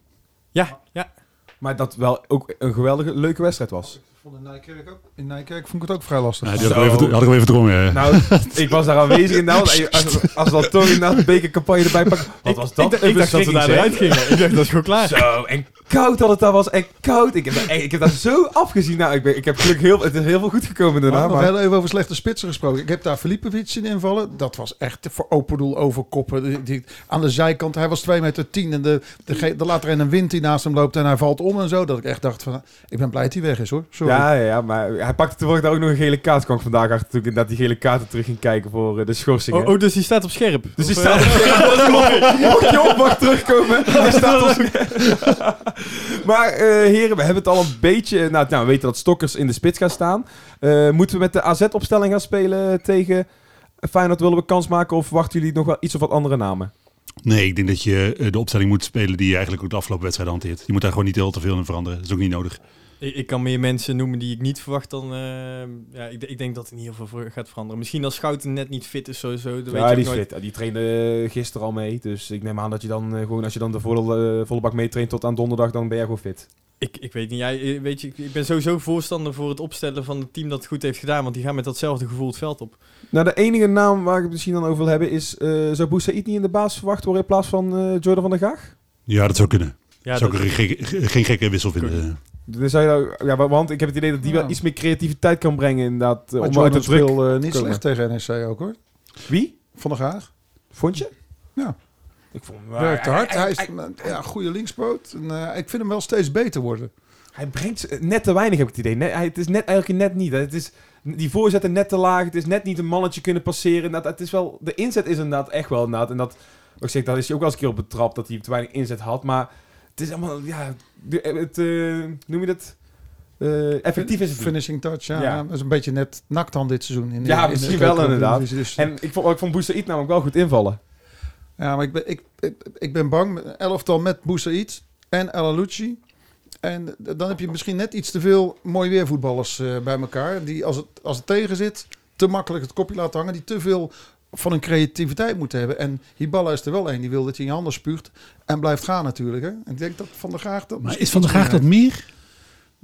S5: ja, ja.
S2: Maar dat wel ook een geweldige, leuke wedstrijd was.
S4: In Nijkerk, ook, in Nijkerk vond ik het ook vrij lastig.
S3: Ja, die had ik
S2: Zo.
S3: wel even, had ik wel even drongen.
S2: Nou, ik was daar aanwezig in. Nou, als, als we dan toch inderdaad de bekercampagne erbij pakken. Wat was dat?
S5: ik, ik dacht dat we daar eruit gingen. Ik dacht, dat is gewoon klaar.
S2: Zo, en koud dat het daar was. En koud. Ik heb, daar- ik heb daar zo afgezien. Nou, ik, ben, ik heb gelukkig heel, het is heel veel goed gekomen daarna.
S4: Maar nog
S2: Maar,
S4: heel even over slechte spitsen gesproken. Ik heb daar Filipovic zien invallen. Dat was echt voor open doel overkoppen. Die, die- aan de zijkant, hij was 2 meter 10 en de, de, de later in een wind die naast hem loopt en hij valt om en zo. Dat ik echt dacht van, ik ben blij dat hij weg is hoor. Sorry.
S2: ja, ja, ja, maar hij pakte toevallig daar ook nog een gele kaart. Kwam ik vandaag achter toen ik inderdaad die gele kaarten terug ging kijken voor eh, de schorsingen.
S5: Oh, oh, dus die staat op scherp.
S2: Dus die staat
S5: eh,
S2: op Dat is mooi. Mocht je op mag terugkomen, die staat op Maar eh, heren, we hebben het al een beetje... Nou, nou, we weten dat Stokkers in de spits gaan staan. Eh, moeten we met de AZ-opstelling gaan spelen tegen Feyenoord? Willen we kans maken of verwachten jullie nog wel iets of wat andere namen?
S3: Nee, ik denk dat je de opstelling moet spelen die je eigenlijk ook de afgelopen wedstrijd hanteert. Je moet daar gewoon niet heel te veel in veranderen. Dat is ook niet nodig.
S5: Ik, ik kan meer mensen noemen die ik niet verwacht dan... eh, ja, ik, ik denk dat er niet heel veel voor gaat veranderen. Misschien als Schouten net niet fit is sowieso. Dat weet je
S2: Ja,
S5: ook
S2: die is
S5: nooit.
S2: fit. Die trainde eh, gisteren al mee. Dus ik neem aan dat je dan eh, gewoon, als je dan de volle, volle bak meetraint tot aan donderdag, dan ben jij gewoon fit.
S5: Ik, ik weet niet. Jij, weet je, ik- ik ben sowieso voorstander voor het opstellen van het team dat het goed heeft gedaan. Want die gaan met datzelfde gevoel het veld op.
S2: Nou, de enige naam waar ik het misschien dan over wil hebben is... eh zou Boussaïd niet in de baas verwacht worden in plaats van eh, Jordan van der Gaag?
S3: Ja, dat zou kunnen.
S5: Ja,
S3: zou
S5: dat-
S3: ik geen, geen gekke wissel vinden.
S2: Dus zou je nou- ja, wa- want ik heb het idee dat die
S4: Ja.
S2: wel iets meer creativiteit kan brengen inderdaad. eh,
S4: Maar
S2: om uit de druk...
S4: speelde eh, niet slecht tegen NEC ook hoor.
S2: Wie?
S4: Van der Gaag.
S2: Vond je?
S4: Ja.
S2: Ik vond
S4: Werkt hard. Hij is
S2: hij,
S4: een ja, goede linkspoot. En, eh, ik vind hem wel steeds beter worden.
S2: hij brengt net te weinig, heb ik het idee. Net, hij, het is net, eigenlijk net niet. Het is, die voorzetten net te laag. Het is net niet een mannetje kunnen passeren. Inderdaad, het is wel, de inzet is inderdaad echt wel inderdaad. En dat, wat ik zeg, daar is hij ook wel eens een keer op betrapt dat hij te weinig inzet had. Maar het is allemaal, ja, het, eh, noem je dat? Eh, effectief is het.
S4: Finishing touch, ja.
S2: Ja.
S4: Dat is een beetje net nakt dan dit seizoen. In de-
S2: Ja,
S4: in de
S2: misschien wel
S4: keukenkampioen-divisie. Dus,
S2: En ik vond, ik vond Boussaïd namelijk wel goed invallen.
S4: Ja, maar ik ben, ik, ik, ik ben bang. Elftal met Boussaïd en El Alouchi. En dan heb je misschien net iets te veel mooi weervoetballers eh, bij elkaar. Die als het, als het tegen zit, te makkelijk het kopje laten hangen. Die te veel van hun creativiteit moeten hebben. En Hiballa is er wel een. Die wil dat je in je handen spuugt. En blijft gaan natuurlijk. Hè. En ik denk dat Van der Graag dat
S3: Maar is Van der
S4: iets
S3: Graag dat
S4: meer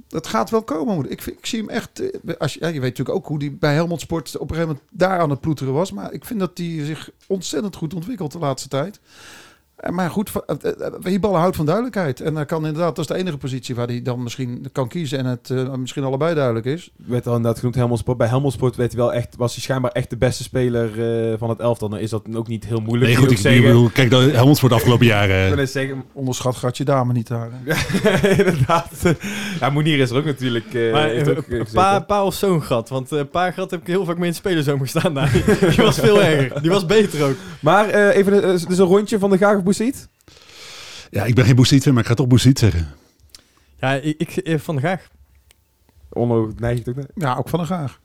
S4: dat gaat wel komen. moet Ik, ik zie hem echt. eh, Als je, ja, je weet natuurlijk ook hoe die bij Helmond Sport op een gegeven moment daar aan het ploeteren was. Maar ik vind dat hij zich ontzettend goed ontwikkelt de laatste tijd. Eh, Maar goed, va- eh, eh, Hiballa houdt van duidelijkheid. En hij kan inderdaad, dat is de enige positie waar hij dan misschien kan kiezen. En het eh, misschien allebei duidelijk is.
S2: werd al inderdaad genoemd Helmond Sport. Bij Helmond Sport werd hij wel echt, was hij schijnbaar echt de beste speler eh, van het elftal. Dan is dat ook niet heel moeilijk.
S3: Nee, goed,
S2: ik zeggen.
S3: bedoel, kijk, Helmond voor de afgelopen
S2: Ik
S3: jaren.
S2: wil zeggen,
S4: Onderschat gaat je dame niet daar.
S2: inderdaad. Ja, Monier is er ook natuurlijk. eh,
S5: Maar
S2: heeft ook, eh,
S5: pa,
S2: gezeten.
S5: pa of zo'n gat. Want eh pa gat heb ik heel vaak mee in het spelerzomer gestaan. daar. die was veel erger. Die was beter ook.
S2: Maar eh, even dus een rondje van de Gaag Boussaïd.
S3: Ja, ik ben geen fan, maar ik ga toch Boussaïd zeggen.
S5: Ja, ik, ik eh, van de graag.
S2: Onno neig ik ook naar.
S4: Ja, ook van een graag.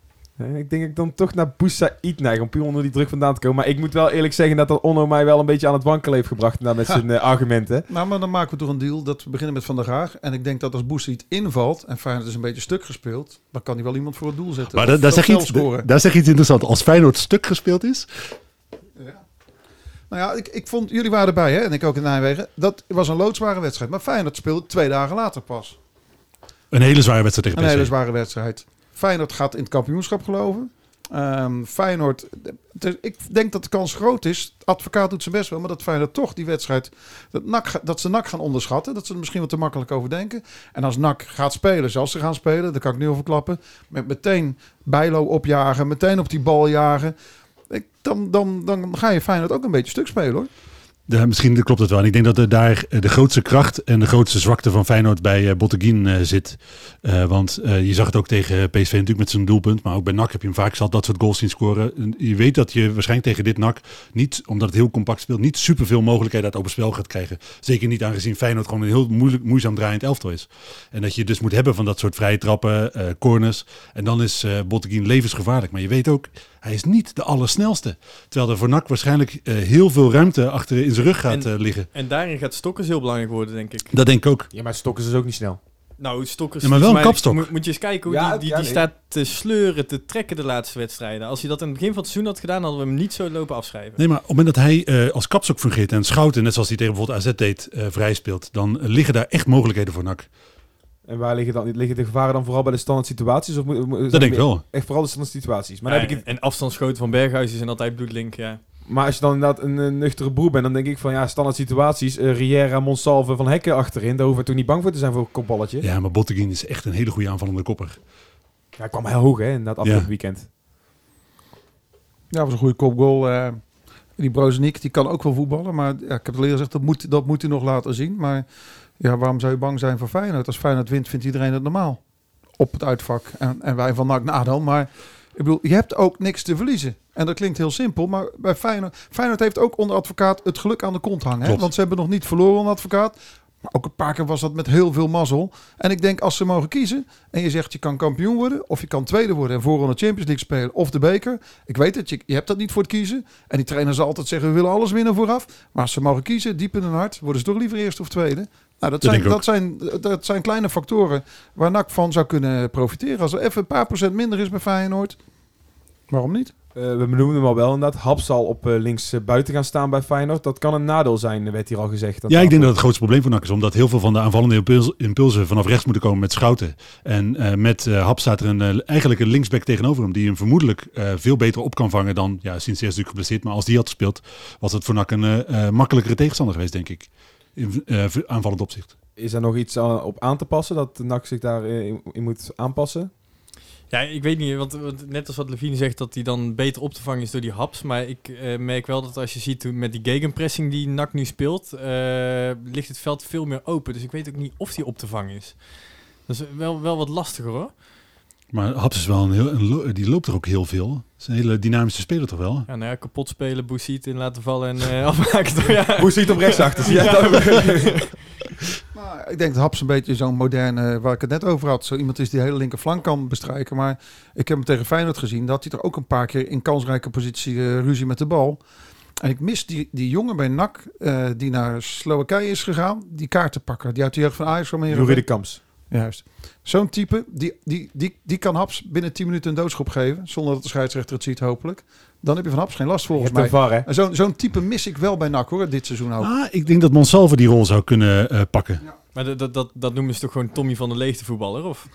S2: Ik denk dat ik dan toch naar Boussaïd neig, om puur onder die druk vandaan te komen. Maar ik moet wel eerlijk zeggen dat dat Onno mij wel een beetje aan het wankelen heeft gebracht nou, met zijn eh, argumenten.
S4: Nou, maar dan maken we toch een deal dat we beginnen met Van der Graag. En ik denk dat als Boussaïd invalt en Feyenoord is een beetje stuk gespeeld, dan kan hij wel iemand voor het doel zetten.
S3: Maar daar, zeg je iets, daar zeg je iets interessants. Als Feyenoord stuk gespeeld is,
S4: Nou ja, ik, ik vond, jullie waren erbij hè, en ik ook in Nijmegen. Dat was een loodzware wedstrijd. Maar Feyenoord speelde twee dagen later pas.
S3: een hele zware wedstrijd tegen
S4: Een hele zware wedstrijd. Feyenoord gaat in het kampioenschap geloven. Ehm, Feyenoord, ik denk dat de kans groot is. Advocaat doet zijn best wel, maar dat Feyenoord toch die wedstrijd, dat, NAC, dat ze NAC gaan onderschatten. Dat ze er misschien wat te makkelijk over denken. En als NAC gaat spelen zoals ze gaan spelen, daar kan ik nu over klappen. Met meteen Bijlo opjagen, meteen op die bal jagen. Ik, dan, dan, dan ga je Feyenoord ook een beetje stuk spelen hoor.
S3: Misschien klopt het wel. Ik denk dat er daar eh, de grootste kracht en de grootste zwakte van Feyenoord bij eh Botteguin eh, zit. Want je zag het ook tegen PSV natuurlijk met zijn doelpunt. Maar ook bij NAC heb je hem vaak zat dat soort goals zien scoren. En Je weet dat je waarschijnlijk tegen dit NAC niet, omdat het heel compact speelt, niet superveel mogelijkheden uit open spel gaat krijgen. Zeker niet aangezien Feyenoord gewoon een heel moeilijk, moeizaam draaiend elftal is. En dat je dus moet hebben van dat soort vrije trappen, corners. En dan is eh Botteguin levensgevaarlijk. Maar je weet ook, hij is niet de allersnelste. Terwijl er voor NAC waarschijnlijk eh, heel veel ruimte achter in zijn rug gaat
S5: En-
S3: eh, liggen.
S5: En daarin gaat Stokkers heel belangrijk worden, denk ik.
S3: Dat denk ik ook.
S2: Ja, maar Stokkers is ook niet snel.
S5: Nou, Stokkers...
S3: Ja, maar wel
S5: is
S3: een
S5: mij-
S3: kapstok.
S5: Moet, moet je eens kijken hoe
S2: Ja,
S5: die, die,
S2: ja,
S5: die
S2: nee.
S5: staat te sleuren, te trekken de laatste wedstrijden. Als hij dat in het begin van het seizoen had gedaan, hadden we hem niet zo lopen afschrijven.
S3: Nee, maar op het moment dat hij eh, als kapstok fungeert en Schouten, net zoals hij tegen bijvoorbeeld AZ deed, eh, vrij speelt, dan liggen daar echt mogelijkheden voor NAC.
S2: En waar liggen, dan, liggen de gevaren dan vooral bij de standaard situaties? Of, moet- moet- zijn
S3: Dat denk ik wel.
S2: Echt vooral de standaard situaties. Maar, dan heb ik het,
S5: en afstandsschoten van Berghuis zijn altijd bloedlink, ja.
S2: maar als je dan inderdaad een, een nuchtere broer bent, dan denk ik van ja, standaard situaties. eh, Riera, Monsalve, Van Hekken achterin. Daar hoeven we toch niet bang voor te zijn voor een kopballetje.
S3: Ja, maar Botteguin is echt een hele goede aanvallende kopper.
S2: Ja, hij kwam heel hoog hè, in dat afgelopen
S3: Ja.
S2: weekend.
S4: Ja, was een goede kopgoal. eh die Brozenik, die kan ook wel voetballen. Maar ja, ik heb het al eerder gezegd, dat moet, dat moet hij nog laten zien. Maar ja, waarom zou je bang zijn voor Feyenoord? Als Feyenoord wint, vindt iedereen het normaal. Op het uitvak. En, en wij van NAC na dan. Maar ik bedoel, je hebt ook niks te verliezen. En dat klinkt heel simpel. Maar bij Feyenoord, Feyenoord heeft ook onder advocaat het geluk aan de kont hangen. Hè? Want ze hebben nog niet verloren onder advocaat. Maar ook een paar keer was dat met heel veel mazzel. En ik denk, als ze mogen kiezen... en je zegt je kan kampioen worden... of je kan tweede worden en voorronde Champions League spelen... of de beker. Ik weet het, je, je hebt dat niet voor het kiezen. En die trainer zal altijd zeggen, we willen alles winnen vooraf. Maar als ze mogen kiezen, diep in hun hart... worden ze toch liever eerste of tweede. Nou, dat,
S3: Dat
S4: zijn, dat, zijn, dat zijn kleine factoren waar NAC van zou kunnen profiteren. Als er even een paar procent minder is bij Feyenoord, waarom niet?
S2: Eh, we benoemden hem al wel inderdaad. Hap zal op eh, links eh, buiten gaan staan bij Feyenoord. Dat kan een nadeel zijn, werd hier al gezegd.
S3: Ja, ik denk dat het grootste probleem voor NAC is. Omdat heel veel van de aanvallende impuls- impulsen vanaf rechts moeten komen met Schouten. En met Hap staat er een, eigenlijk een linksback tegenover hem. Die hem vermoedelijk veel beter op kan vangen dan, ja, sinds hij is natuurlijk geblesseerd. Maar als die had gespeeld, was het voor NAC een makkelijkere tegenstander geweest, denk ik. In aanvallend opzicht.
S2: Is er nog iets op aan te passen? Dat NAC zich daarin in, in moet aanpassen?
S5: Ja, ik weet niet, want, want net als wat Levine zegt, dat hij dan beter op te vangen is door die haps. Maar ik eh, merk wel dat als je ziet met die gegenpressing die NAC nu speelt, eh, ligt het veld veel meer open. Dus ik weet ook niet of die op te vangen is. Dat is wel, wel wat lastiger hoor.
S3: Maar Haps is wel een heel, een lo- die loopt er ook heel veel. Het is een hele dynamische speler toch wel?
S5: Ja, nou ja, kapot spelen, Boesiet in laten vallen en eh afmaken. toch? Ja.
S2: Hoe ziet het op rechtsachter? Zie jij
S4: Maar ik denk dat Haps een beetje zo'n moderne, waar ik het net over had. Zo iemand is die hele linkerflank kan bestrijken. Maar ik heb hem tegen Feyenoord gezien. Dat hij er ook een paar keer in kansrijke positie eh, ruzie met de bal. En ik mis die, die jongen bij NAC eh, die naar Slowakije is gegaan. Die kaartenpakker, die uit de jeugd van Ajax kwam.
S2: Jurie de Kamps.
S4: Juist. Zo'n type, die, die, die, die kan Haps binnen 10 minuten een doodschop geven. Zonder dat de scheidsrechter het ziet, hopelijk. Dan heb je van Haps geen last volgens mij.
S2: VAR, hè?
S4: En zo'n zo'n type mis ik wel bij NAC hoor, dit seizoen ook.
S3: Ah, ik denk dat Monsalve die rol zou kunnen eh, pakken.
S5: Maar dat, dat, dat, dat noemen ze toch gewoon Tommy van der Leegte voetballer? Of?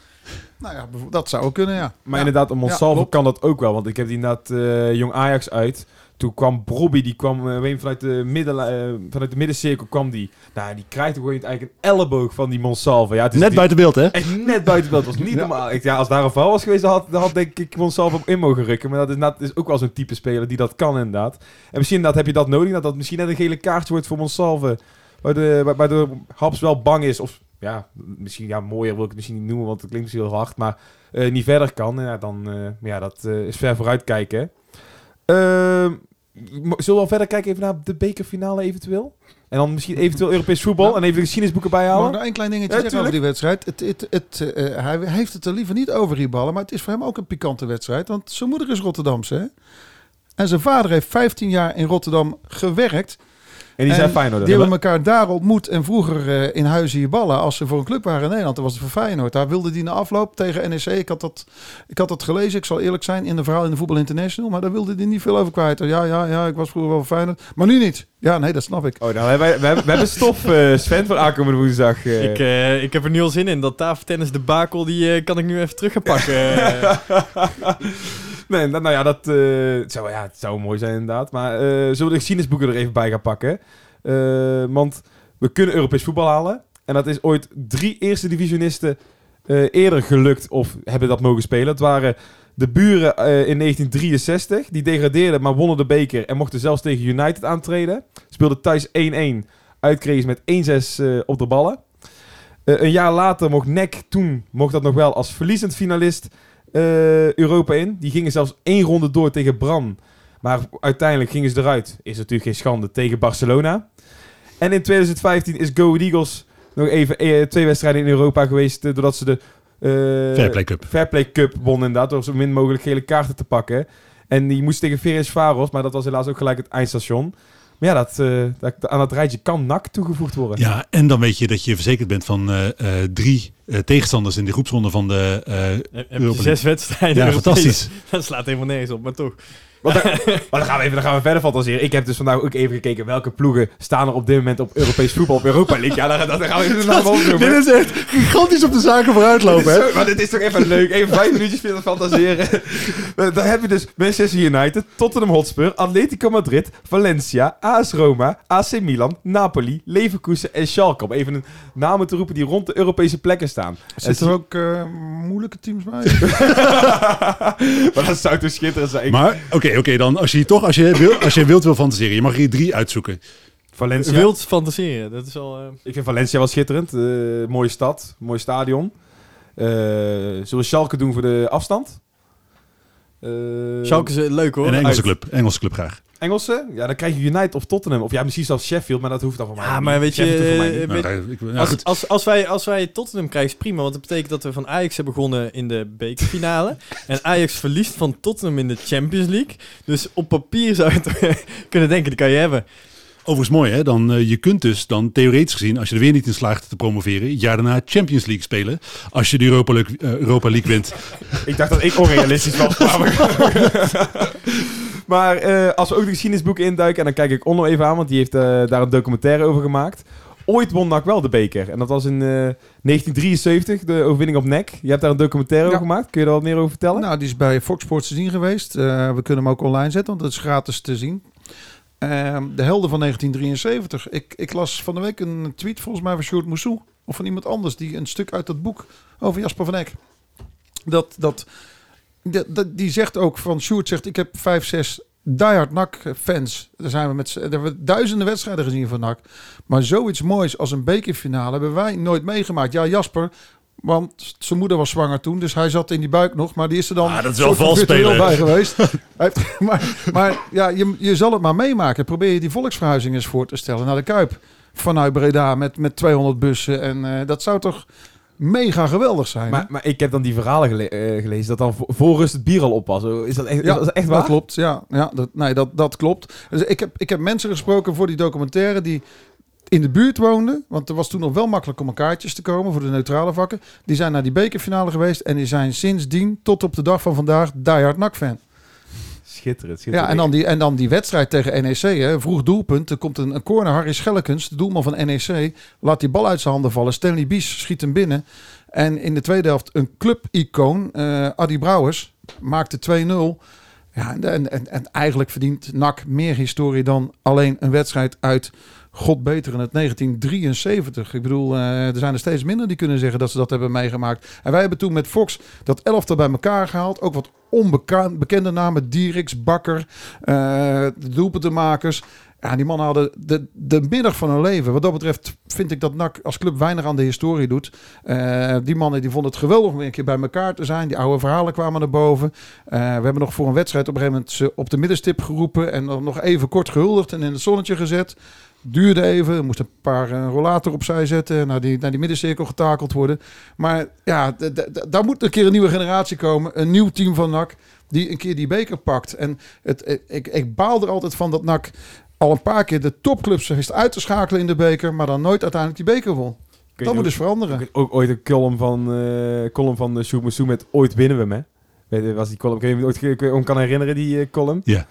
S4: Nou ja, dat zou ook kunnen, ja.
S2: Maar
S4: Ja.
S2: inderdaad,
S4: Ja,
S2: Monsalvo
S4: klopt.
S2: kan dat ook wel. Want ik heb die inderdaad eh, jong Ajax uit. Toen kwam Brobby, die kwam eh, weet je, vanuit, de midden, eh, vanuit de middencirkel kwam die. Nou, die krijgt gewoon eigenlijk een elleboog van die Monsalvo. Ja, het is
S3: Net
S2: die-
S3: buiten beeld, hè?
S2: Echt net buiten beeld. was niet
S4: Ja.
S2: normaal. Ik, ja, als daar een val was geweest, dan had, dan had denk ik Monsalvo in mogen rukken. Maar dat is, dat is ook wel zo'n type speler die dat kan inderdaad. En misschien inderdaad heb je dat nodig. Dat dat misschien net een gele kaartje wordt voor Monsalve. Waardoor, waardoor Haps wel bang is. Of ja, misschien ja, mooier wil ik het misschien niet noemen, want het klinkt misschien heel hard. Maar eh, niet verder kan. Ja, dan ja, dat is ver vooruit kijken. Ehm, zullen we al verder kijken even naar de bekerfinale eventueel? En dan misschien eventueel Europees voetbal.
S4: Ja.
S2: En even de geschiedenisboeken
S4: Mag ik
S2: bijhalen.
S4: nog één klein dingetje
S2: Ja,
S4: zeggen over die wedstrijd? Het, het, het, eh, hij heeft het er liever niet over, die ballen. Maar het is voor hem ook een pikante wedstrijd. Want zijn moeder is Rotterdamse, hè? En zijn vader heeft 15 jaar in Rotterdam gewerkt.
S2: En die
S4: En
S2: zijn Feyenoord.
S4: Die hebben elkaar daar ontmoet. En vroeger eh, in Huizen hier ballen. Als ze voor een club waren in Nederland, dan was het voor Feyenoord. Daar wilde die na afloop tegen NEC. Ik had, dat, ik had dat gelezen, ik zal eerlijk zijn, in de verhaal in de Voetbal International. Maar daar wilde hij niet veel over kwijt. Ja, ja, ja, ik was vroeger wel voor Feyenoord. Maar nu niet. Ja, nee, dat snap ik.
S2: Oh, nou, we hebben, we hebben, we hebben stof, eh, Sven, voor aankomende woensdag. eh.
S5: Ik, eh, ik heb er nu al zin in. Dat tafeltennis debakel, die kan ik nu even terug gaan pakken.
S2: nee, nou, nou ja, dat eh, het zou, ja, het zou mooi zijn inderdaad. Maar eh, zullen we de geschiedenisboeken er even bij gaan pakken? Eh, want we kunnen Europees voetbal halen. En dat is ooit drie eerste divisionisten eerder gelukt of hebben dat mogen spelen. Het waren de buren in 1963. Die degradeerden, maar wonnen de beker en mochten zelfs tegen United aantreden. Speelden thuis 1-1. Uitkregen met 1-6 eh, op de ballen. Een jaar later mocht NEC toen, mocht dat nog wel als verliezend finalist eh, Europa in. Die gingen zelfs één ronde door tegen Bran. Maar uiteindelijk gingen ze eruit. Is natuurlijk geen schande tegen Barcelona. En in 2015 is Go Eagles nog even eh, twee wedstrijden in Europa geweest. eh, doordat ze de eh,
S3: Fairplay Cup.
S2: Fairplay Cup wonnen inderdaad. Door zo min mogelijk gele kaarten te pakken. En die moest tegen Ferenc Varos. Maar dat was helaas ook gelijk het eindstation. Maar ja, dat, eh, dat, aan dat rijtje kan NAC toegevoegd worden.
S3: Ja, en dan weet je dat je verzekerd bent van eh, eh, drie eh, tegenstanders in de groepsronde van de... eh,
S5: je
S3: Europa
S5: zes wedstrijden.
S3: ja, fantastisch.
S5: Dat slaat helemaal nergens op, maar toch.
S2: Want dan, maar dan, gaan we even, dan gaan we verder fantaseren. Ik heb dus vandaag ook even gekeken welke ploegen staan er op dit moment op Europees voetbal op Europa League. Ja, dan, dan, gaan we even opnoemen.
S3: Dit is echt gigantisch op de zaken vooruit
S2: Dit is
S3: lopen, hè?
S2: zo- maar dit is toch even leuk. Even vijf minuutjes verder fantaseren. Dan heb je dus Manchester United, Tottenham Hotspur, Atletico Madrid, Valencia, AS Roma, AC Milan, Napoli, Leverkusen en Schalke. Om even een namen te roepen die rond de Europese plekken staan.
S4: Zitten er ook eh, moeilijke teams bij?
S2: maar dat zou toch schitterend zijn.
S3: Maar, oké, oké, dan als je toch, als je, wil, als je wild wil fantaseren, je mag hier drie uitzoeken.
S2: Valencia.
S5: Wild fantaseren, dat is al... eh,
S2: Ik vind Valencia wel schitterend. Eh, mooie stad, mooi stadion. Eh, zullen we Schalke doen voor de afstand? Eh,
S5: Schalke is leuk hoor.
S3: Een Engelse
S2: uit.
S3: club, Engelse club graag.
S2: Engelse? Ja, dan krijg je United of Tottenham. Of ja, misschien zelfs Sheffield, maar dat hoeft dan voor mij
S5: Ja, maar weet je, eh, weet-
S3: Nou,
S5: Als,
S3: goed.
S5: als, als, wij, als wij Tottenham krijgen, is prima. Want dat betekent dat we van Ajax hebben begonnen in de bekerfinale. en Ajax verliest van Tottenham in de Champions League. Dus op papier zou je het kunnen denken, die kan je hebben.
S3: Overigens mooi, hè? Dan, eh, je kunt dus dan theoretisch gezien, als je er weer niet in slaagt te promoveren, het jaar daarna Champions League spelen. Als je de Europa League, eh, Europa League wint.
S2: Ik dacht dat ik onrealistisch was. Maar eh, als we ook de geschiedenisboeken induiken, en dan kijk ik Onno even aan, want die heeft eh, daar een documentaire over gemaakt. Ooit won NAC wel de beker. En dat was in eh, 1973, de overwinning op NEC. Je hebt daar een documentaire
S4: Ja.
S2: over gemaakt. Kun je daar wat meer over vertellen?
S4: Nou, die is bij Fox Sports te zien geweest. Eh, we kunnen hem ook online zetten, want het is gratis te zien. Ehm, de helden van 1973. Ik, ik las van de week een tweet volgens mij van Sjoerd Moussou. Of van iemand anders die een stuk uit dat boek over Jasper van Eck. Dat, dat, dat, dat- die zegt ook van Sjoerd zegt ik heb vijf, zes diehard NAC fans. Daar zijn we met daar hebben we duizenden wedstrijden gezien van NAC. Maar zoiets moois als een bekerfinale hebben wij nooit meegemaakt. Ja, Jasper, want zijn moeder was zwanger toen, dus hij zat in die buik nog. Maar die is er dan
S3: Ah, dat is wel vals spelen.
S4: bij geweest. Maar maar ja, je, je zal het maar meemaken. Probeer je die volksverhuizing eens voor te stellen naar de Kuip. Vanuit Breda met, met 200 bussen. En eh, dat zou toch mega geweldig zijn.
S2: Maar, maar ik heb dan die verhalen gele- eh, gelezen dat dan voor, rust het bier al op was. Is dat echt,
S4: Ja,
S2: is dat echt
S4: dat
S2: waar?
S4: klopt. Ja, ja dat, nee, dat, dat klopt. Dus ik heb, ik heb mensen gesproken voor die documentaire die in de buurt woonden. Want er was toen nog wel makkelijk om aan kaartjes te komen voor de neutrale vakken. Die zijn naar die bekerfinale geweest. En die zijn sindsdien tot op de dag van vandaag diehard NAC-fan.
S2: Schitterend,
S4: Ja, en dan, die, en dan die wedstrijd tegen NEC. Hè, vroeg doelpunt. Er komt een, een corner. Harry Schellekens, de doelman van NEC, laat die bal uit zijn handen vallen. Stanley Bies schiet hem binnen. En in de tweede helft een club-icoon, eh Adi Brouwers, maakte 2-0. Ja, en, en, en eigenlijk verdient NAC meer historie dan alleen een wedstrijd uit God beter in het 1973. Ik bedoel, eh, er zijn er steeds minder die kunnen zeggen dat ze dat hebben meegemaakt. En wij hebben toen met Fox dat elftal bij elkaar gehaald. Ook wat onbekende namen. Dierix, Bakker, eh, de doelpuntenmakers. Ja, die mannen hadden de, de middag van hun leven. Wat dat betreft vind ik dat NAC als club weinig aan de historie doet. Eh, die mannen die vonden het geweldig om een keer bij elkaar te zijn. Die oude verhalen kwamen naar boven. We hebben nog voor een wedstrijd op een gegeven moment ze op de middenstip geroepen. En dan nog even kort gehuldigd en in het zonnetje gezet. Duurde even, er moest een paar eh, rollator opzij zetten. en Naar die, naar die middencirkel getakeld worden. Maar ja, daar moet een keer een nieuwe generatie komen. Een nieuw team van NAC die een keer die beker pakt. En het, ik, ik baal er altijd van dat NAC al een paar keer de topclubs wist uit te schakelen in de beker, maar dan nooit uiteindelijk die beker won.
S2: Kun je
S4: Dat moet
S2: ook-
S4: dus veranderen.
S2: ook, ooit een column van, eh column van met Ooit winnen we hem, hè? Weet je, Was die column, kun je ooit me kan herinneren, die eh, column?
S3: Ja,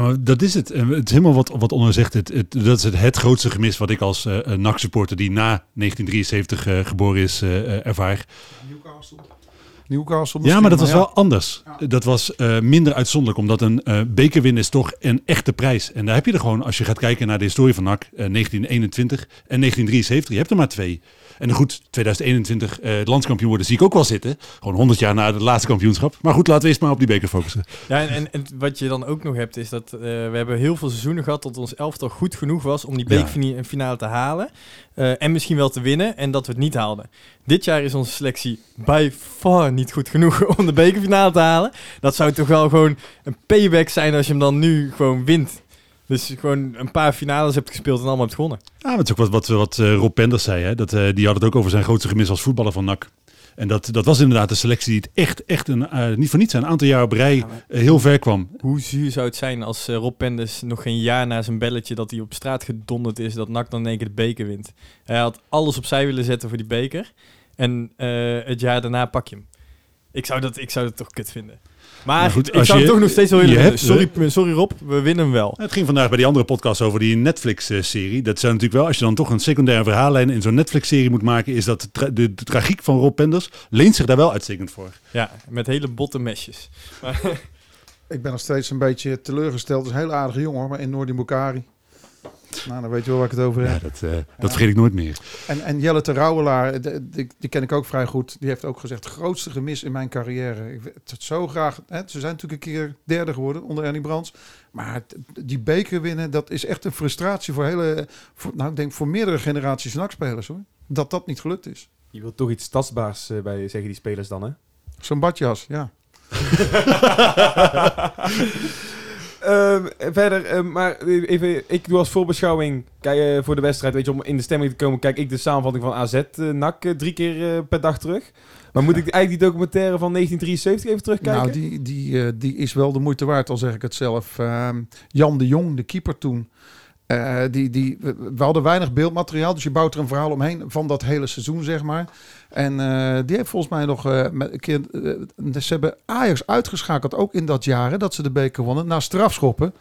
S3: maar dat is het. En Het is helemaal wat, wat Onno zegt. Het, het, dat is het, het grootste gemis wat ik als eh NAC-supporter die na 1973 eh, geboren is, eh, eh, ervaar.
S4: Newcastle
S3: Ja, maar dat was wel anders. Dat was eh, minder uitzonderlijk, omdat een eh bekerwin is toch een echte prijs. En daar heb je er gewoon, als je gaat kijken naar de historie van NAC, eh, 1921 en 1973, je hebt er maar twee. En goed, 2021 eh, het landskampioen worden zie ik ook wel zitten. Gewoon 100 jaar na het laatste kampioenschap. Maar goed, laten we eerst maar op die beker focussen.
S5: Ja, en, en, en wat je dan ook nog hebt, is dat eh, we hebben heel veel seizoenen gehad dat ons elftal goed genoeg was om die bekerfinale te halen. eh, en misschien wel te winnen, en dat we het niet haalden. Dit jaar is onze selectie by far niet goed genoeg om de bekerfinale te halen. Dat zou toch wel gewoon een payback zijn als je hem dan nu gewoon wint. Dus gewoon een paar finales hebt gespeeld en allemaal hebt gewonnen.
S3: Ja, maar het is ook wat, wat, wat eh, Rob Penders zei. Hè? Dat, eh, die had het ook over zijn grootste gemis als voetballer van NAC. En dat, dat was inderdaad de selectie die het echt, echt een, eh, niet voor niets een aantal jaar op rij
S5: Ja, maar-
S3: eh, heel ver kwam.
S5: Hoe zuur zou het zijn als eh, Rob Penders nog geen jaar na zijn belletje dat hij op straat gedonderd is, dat NAC dan in één keer de beker wint. Hij had alles opzij willen zetten voor die beker. En eh, het jaar daarna pak je hem. Ik zou dat, ik zou dat toch kut vinden. Maar,
S3: Maar goed,
S5: ik zou
S3: je-
S5: het toch nog steeds wel willen
S3: hebt-
S5: Sorry, sorry Rob, we winnen hem wel.
S3: Het ging vandaag bij die andere podcast over die Netflix-serie. Dat zou natuurlijk wel, als je dan toch een secundaire verhaallijn in zo'n Netflix-serie moet maken, is dat de, tra- de, de tragiek van Rob Penders leent zich daar wel uitstekend voor.
S5: Ja, met hele botte mesjes.
S4: Ik ben nog steeds een beetje teleurgesteld. Het is een heel aardige jongen, hoor, maar in Noordi Bukari. Nou, dan weet je wel waar ik het over
S3: Ja,
S4: heb.
S3: dat, eh, dat vergeet ik nooit meer.
S4: En, en Jelle de- die, die ken ik ook vrij goed. Die heeft ook gezegd, grootste gemis in mijn carrière. Ik het zo graag... Hè, ze zijn natuurlijk een keer derde geworden onder Ernie Brands. Maar die beker winnen, dat is echt een frustratie voor hele... Voor, nou, ik denk voor meerdere generaties NAC-spelers, hoor. Dat dat niet gelukt is.
S2: Je wilt toch iets tastbaars eh, bij, zeggen die spelers dan, hè?
S4: Zo'n badjas, ja.
S2: Ehm, verder, ehm, maar even, ik doe als voorbeschouwing kijk, eh, voor de wedstrijd, weet je, om in de stemming te komen, kijk ik de samenvatting van AZ eh, NAC eh, drie keer per dag terug. Maar moet ik eigenlijk die documentaire van 1973 even terugkijken?
S4: Nou, die, die, die is wel de moeite waard, al zeg ik het zelf. Ehm, Jan de Jong, de keeper toen. Eh, die, die, we hadden weinig beeldmateriaal, dus je bouwt er een verhaal omheen van dat hele seizoen, zeg maar. En eh, die heeft volgens mij nog eh, met een keer. ze hebben Ajax uitgeschakeld, ook in dat jaar, hè, dat ze de beker wonnen, na strafschoppen.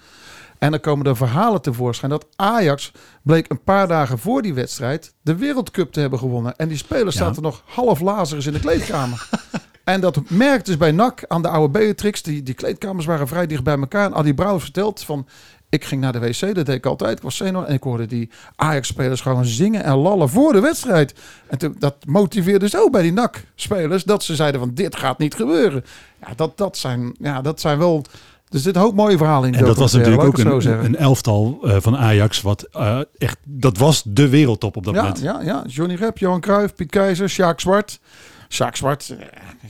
S4: En dan komen er verhalen tevoorschijn dat Ajax bleek een paar dagen voor die wedstrijd de Wereldcup te hebben gewonnen. En die spelers
S3: Ja.
S4: zaten nog half lazarus in de kleedkamer. en dat merkte dus bij NAC aan de oude Beatrix. Die, die kleedkamers waren vrij dicht bij elkaar. En Adi Brouwers vertelt van... Ik ging naar de wc, dat deed ik altijd. Ik was zenuwachtig en ik hoorde die Ajax-spelers gewoon zingen en lallen voor de wedstrijd. En toen- dat motiveerde zo bij die NAC-spelers dat ze zeiden van dit gaat niet gebeuren. Ja, dat, dat, zijn, ja, dat zijn wel... Zit een hoop mooie verhalen in.
S3: En dat was natuurlijk ook een, elftal eh, van Ajax, wat eh, echt, dat was de wereldtop op dat
S4: Ja,
S3: moment.
S4: ja, ja. Johnny Rep, Johan Cruijff, Piet Keizer, Sjaak Zwart. Sjaak Zwart,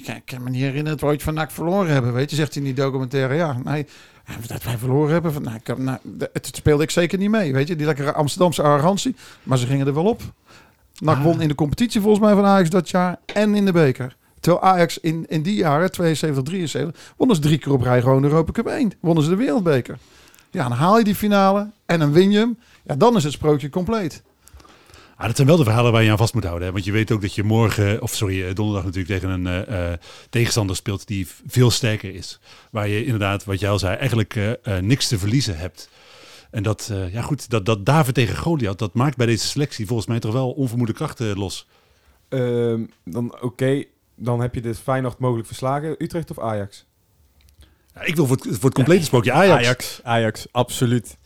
S4: eh, ik kan me niet herinneren dat we ooit van NAC verloren hebben. Weet je, zegt hij in die documentaire. Ja, nee, dat wij verloren hebben. Van, nou, ik, nou, het speelde ik zeker niet mee. Weet je, die lekkere Amsterdamse arrogantie. Maar ze gingen er wel op. NAC
S3: Ah.
S4: won in de competitie volgens mij van Ajax dat jaar en in de beker. Terwijl Ajax in, in die jaren, 72, 73, wonnen ze drie keer op rij gewoon de Europa Cup 1. Wonnen ze de wereldbeker. Ja, dan haal je die finale en dan win je hem. Ja, dan is het sprookje compleet.
S3: Ah, dat zijn wel de verhalen waar je aan vast moet houden. Hè? Want je weet ook dat je morgen, of sorry, eh, donderdag natuurlijk tegen een eh, eh, tegenstander speelt die veel sterker is. Waar je inderdaad, wat jij al zei, eigenlijk niks te verliezen hebt. En dat, ja goed, dat, dat David tegen Goliath, dat maakt bij deze selectie volgens mij toch wel onvermoede krachten los.
S2: Ehm, dan oké, dan heb je dus Feyenoord mogelijk verslagen. Utrecht of Ajax?
S3: Ja, ik wil voor het, voor het complete Ajax.
S5: Ajax, Ajax, absoluut.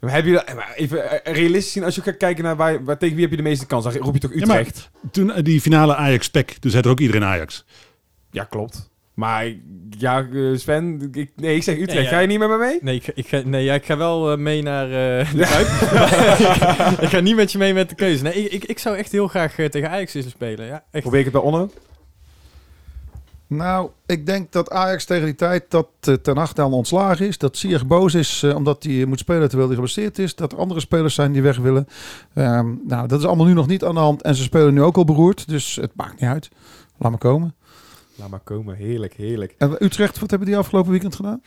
S2: Maar heb je maar even eh, realistisch zien, als je gaat kijken naar waar, waar, tegen wie heb je de meeste kans, dan roep je toch
S3: Ja, maar-
S2: Utrecht?
S3: Toen eh, die finale Ajax-Pek, toen zei er ook iedereen Ajax.
S2: Ja, klopt. Maar ja, eh, Sven, ik, nee, ik zeg Utrecht.
S5: Ja, ja.
S2: Ga je niet met me mee?
S5: Nee, ik, ga- ik ga, nee ja, ik ga wel eh, mee naar eh de Kuip. ik ga niet met je mee met de keuze. Nee, ik, ik, ik zou echt heel graag eh, tegen Ajax willen spelen. Ja, echt.
S2: Probeer ik het bij Onno?
S4: Nou, ik denk dat Ajax tegen die tijd dat eh, Ten Hag dan ontslagen is. Dat Ziyech boos is eh, omdat hij moet spelen terwijl hij geblesseerd is. Dat er andere spelers zijn die weg willen. Ehm, nou, dat is allemaal nu nog niet aan de hand. En ze spelen nu ook al beroerd. Dus het maakt niet uit. Laat maar komen.
S2: Laat maar komen, heerlijk, heerlijk.
S4: En Utrecht, wat hebben die afgelopen weekend gedaan?